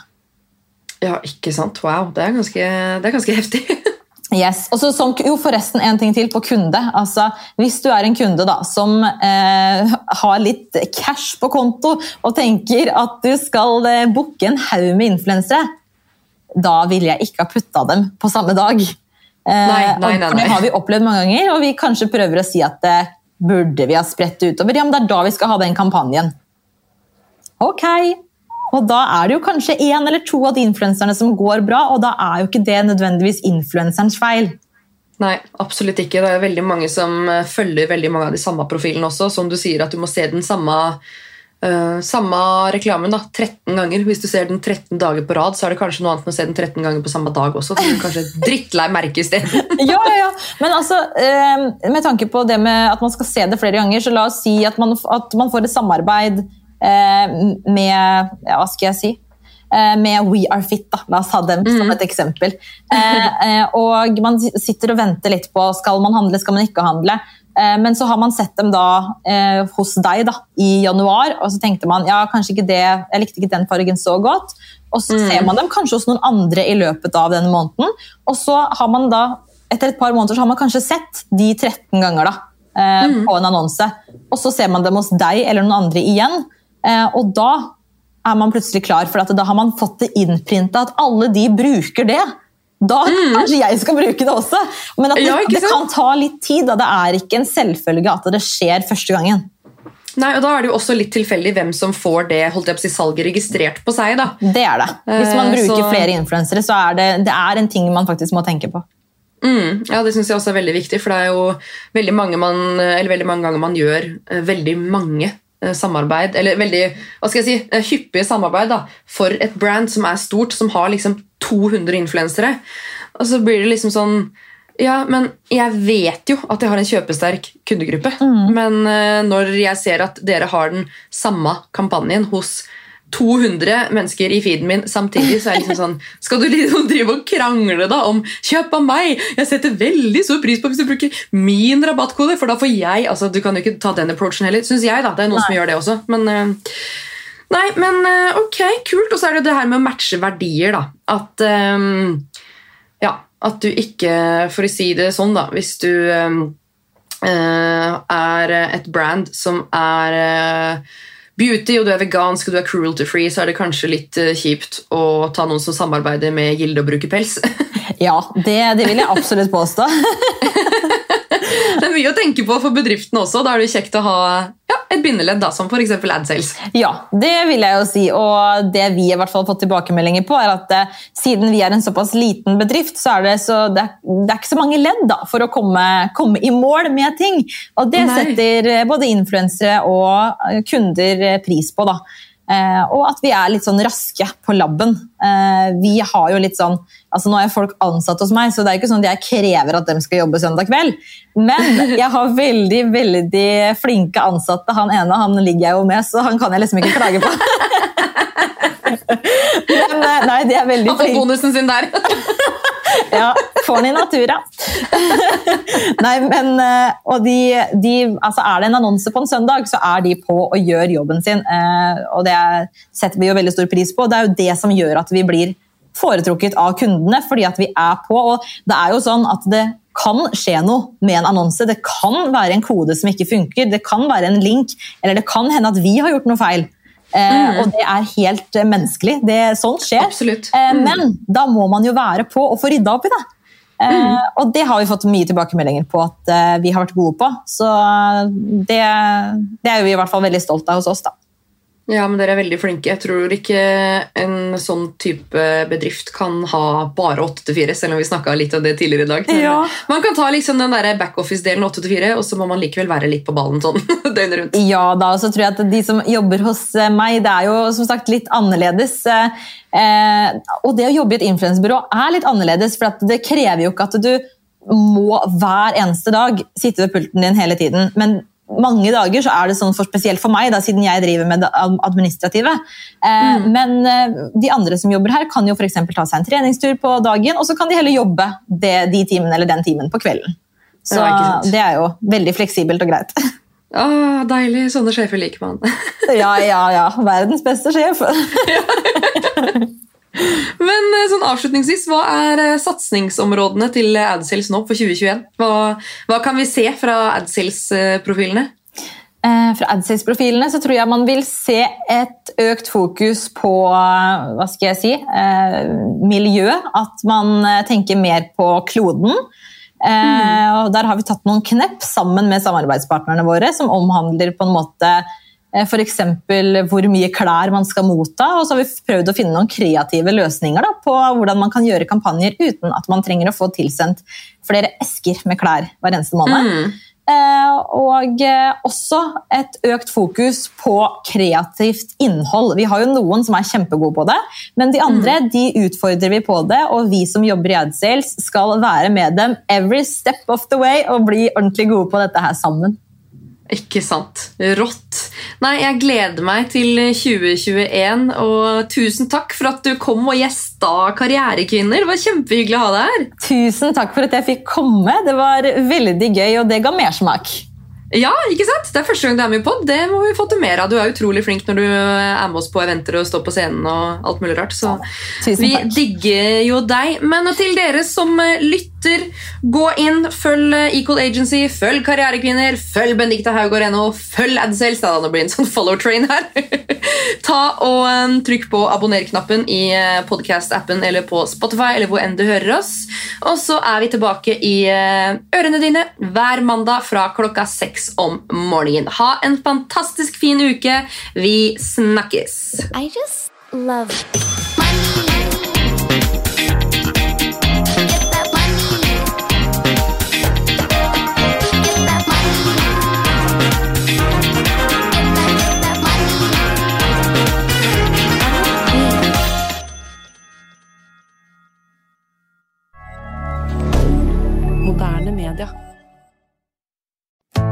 Ja, ikke sant. Wow, det er ganske, det er ganske heftig. Yes. Og så som, jo, forresten en ting til på kunde. Altså, hvis du er en kunde da, som eh, har litt cash på konto og tenker at du skal eh, booke en haug med influensere, da ville jeg ikke ha putta dem på samme dag. Eh, nei, nei, nei, for det har vi opplevd mange ganger, og vi kanskje prøver å si at det eh, burde vi ha spredt utover. Ja, men det er da vi skal ha den kampanjen. Ok, og da er det jo kanskje én eller to av de influenserne som går bra, og da er jo ikke det nødvendigvis influenserens feil. Nei, absolutt ikke. Det er veldig mange som eh, følger veldig mange av de samme profilene også. Som du sier, at du må se den samme, uh, samme reklamen da, 13 ganger. Hvis du ser den 13 dager på rad, så er det kanskje noe annet enn å se den 13 ganger på samme dag også. Så kanskje drittlei merke isteden. ja, ja, ja. Men altså, uh, med tanke på det med at man skal se det flere ganger, så la oss si at man, at man får et samarbeid Eh, med ja, Hva skal jeg si? Eh, med We Are Fit. Da. La oss ha dem som mm. et eksempel. Eh, og man sitter og venter litt på skal man handle, skal man ikke handle. Men så har man sett dem da eh, hos deg da, i januar, og så tenkte man ja, kanskje ikke det, jeg likte ikke den fargen så godt. Og så mm. ser man dem kanskje hos noen andre i løpet av denne måneden. Og så har man da, etter et par måneder så har man kanskje sett de 13 ganger da, eh, mm. på en annonse. Og så ser man dem hos deg eller noen andre igjen. Eh, og da er man plutselig klar, for da har man fått det innprinta at alle de bruker det. Da mm. kanskje jeg skal bruke det også. Men det, ja, det, kan ta litt tid. Da. Det er ikke en selvfølge at det skjer første gangen. Nei, og Da er det jo også litt tilfeldig hvem som får det holdt jeg på å si, salget registrert på seg. da. Det er det. Hvis man eh, bruker så... flere influensere, så er det, det er en ting man faktisk må tenke på. Mm, ja, Det synes jeg også er veldig viktig, for det er jo veldig mange, man, veldig mange ganger man gjør eh, veldig mange Eh, samarbeid, eller veldig hva skal jeg si, eh, hyppige samarbeid da, for et brand som er stort, som har liksom 200 influensere. Og så blir det liksom sånn Ja, men jeg vet jo at jeg har en kjøpesterk kundegruppe. Mm. Men uh, når jeg ser at dere har den samme kampanjen hos 200 mennesker i feeden min samtidig, så er det liksom sånn Skal du liksom drive og krangle da om 'kjøp av meg'? Jeg setter veldig stor pris på hvis du bruker min rabattkode, for da får jeg altså Du kan jo ikke ta den approachen heller, syns jeg. da, Det er noen nei. som gjør det også. Men uh, Nei, men uh, ok, kult. Og så er det det her med å matche verdier, da. At um, Ja, at du ikke For å si det sånn, da Hvis du um, uh, er et brand som er beauty, og du er vegansk og du er cruelty-free, så er det kanskje litt uh, kjipt å ta noen som samarbeider med Gilde og bruker pels. ja, det, det, vil jeg absolutt påstå. det er mye å tenke på for bedriftene også. Da er det kjekt å ha ja, et bindeledd, da, som f.eks. AdSales. Ja, det vil jeg jo si. Og det vi i hvert fall har fått tilbakemeldinger på, er at eh, siden vi er en såpass liten bedrift, så er det, så, det, det er ikke så mange ledd da, for å komme, komme, i mål med ting. Og det Nei. setter eh, både influensere og eh, kunder pris på. da. Eh, og at vi er litt sånn raske på labben. Eh, vi har jo litt sånn, altså Nå er folk ansatt hos meg, så det er ikke sånn at jeg krever at de skal jobbe søndag kveld. Men jeg har veldig veldig flinke ansatte. Han ene han ligger jeg jo med, så han kan jeg liksom ikke klage på. Men eh, nei, de er veldig flinke. Han får bonusen sin der. ja, får den i natura. Nei, men eh, Og de, de, altså Er det en annonse på en søndag, så er de på og gjør jobben sin. Eh, og det setter vi jo veldig stor pris på. Det er jo det som gjør at vi blir foretrukket av kundene, fordi at vi er på. Og det er jo sånn at det kan skje noe med en annonse. Det kan være en kode som ikke funker, det kan være en link, eller det kan hende at vi har gjort noe feil. Eh, mm. Og det er helt menneskelig. Det, sånt skjer. Mm. Men da må man jo være på og få rydda opp i det. Mm. Og det har vi fått mye tilbakemeldinger på at vi har vært gode på. Så det, det er vi i hvert fall veldig stolt av hos oss. da. Ja, men dere er veldig flinke. Jeg tror ikke en sånn type bedrift kan ha bare 8 til 4, selv om vi snakka litt om det tidligere i dag. Ja. Man kan ta liksom den backoffice-delen 8 til 4, og så må man likevel være litt på ballen sånn døgnet rundt. Ja da, og så tror jeg at de som jobber hos eh, meg, det er jo som sagt litt annerledes. eh, eh, Og det å jobbe i et influensebyrå er litt annerledes, for at det krever jo ikke at du må hver eneste dag sitte ved pulten din hele tiden. Men mange dager så er det sånn, for spesielt for meg, da, siden jeg driver med det administrative. Eh, Men eh, de andre som jobber her, kan jo f.eks. ta seg en treningstur på dagen, og så kan de heller jobbe det, de timene eller den timen på kvelden. Så Ja, ikke det er jo veldig fleksibelt og greit. Ah, deilig. Sånne sjefer liker man. Ja, ja, ja. Verdens beste sjef. Men eh, sånn avslutningsvis, hva er eh, satsingsområdene til AdSales nå for 2021? Hva, hva kan vi se fra AdSales-profilene? Eh, Fra AdSales-profilene så tror jeg man vil se et økt fokus på eh, hva skal jeg si, eh, miljø. At man eh, tenker mer på kloden. Eh, og Der har vi tatt noen knepp sammen med samarbeidspartnerne våre som omhandler på en måte F.eks. hvor mye klær man skal motta. Og så har vi prøvd å finne noen kreative løsninger da, på hvordan man kan gjøre kampanjer uten at man trenger å få tilsendt flere esker med klær hver eneste måned. Mm. Eh, og eh, også et økt fokus på kreativt innhold. Vi har jo noen som er kjempegode på det, men de andre de utfordrer vi på det. Og vi som jobber i AdSales skal være med dem every step of the way og bli ordentlig gode på dette her sammen. Ikke sant. Rått. Nei, jeg gleder meg til 2021, og tusen takk for at du kom og gjesta Karrierekvinner. Det var kjempehyggelig å ha deg her. Tusen takk for at jeg fikk komme. Det var veldig gøy, og det ga mersmak. Ja, ikke sant? Det er første gang du er med i pod. Det må vi få til mer av. Du er utrolig flink når du er med oss på eventer og står på scenen og alt mulig rart. Så Tusen vi digger jo deg. Men til dere som eh, lytter, gå inn, følg eh, Equal Agency, følg Karrierekvinner, følg Benedicte Haugård.no, følg AdSales. Da det blir en sånn follow train her. Ta og eh, Trykk på abonner-knappen i podkast-appen eller på Spotify eller hvor enn du hører oss. Og så er vi tilbake i ørene dine hver mandag fra klokka seks om morgenen. Ha en fantastisk fin uke. Vi snakkes! I just love money. Get that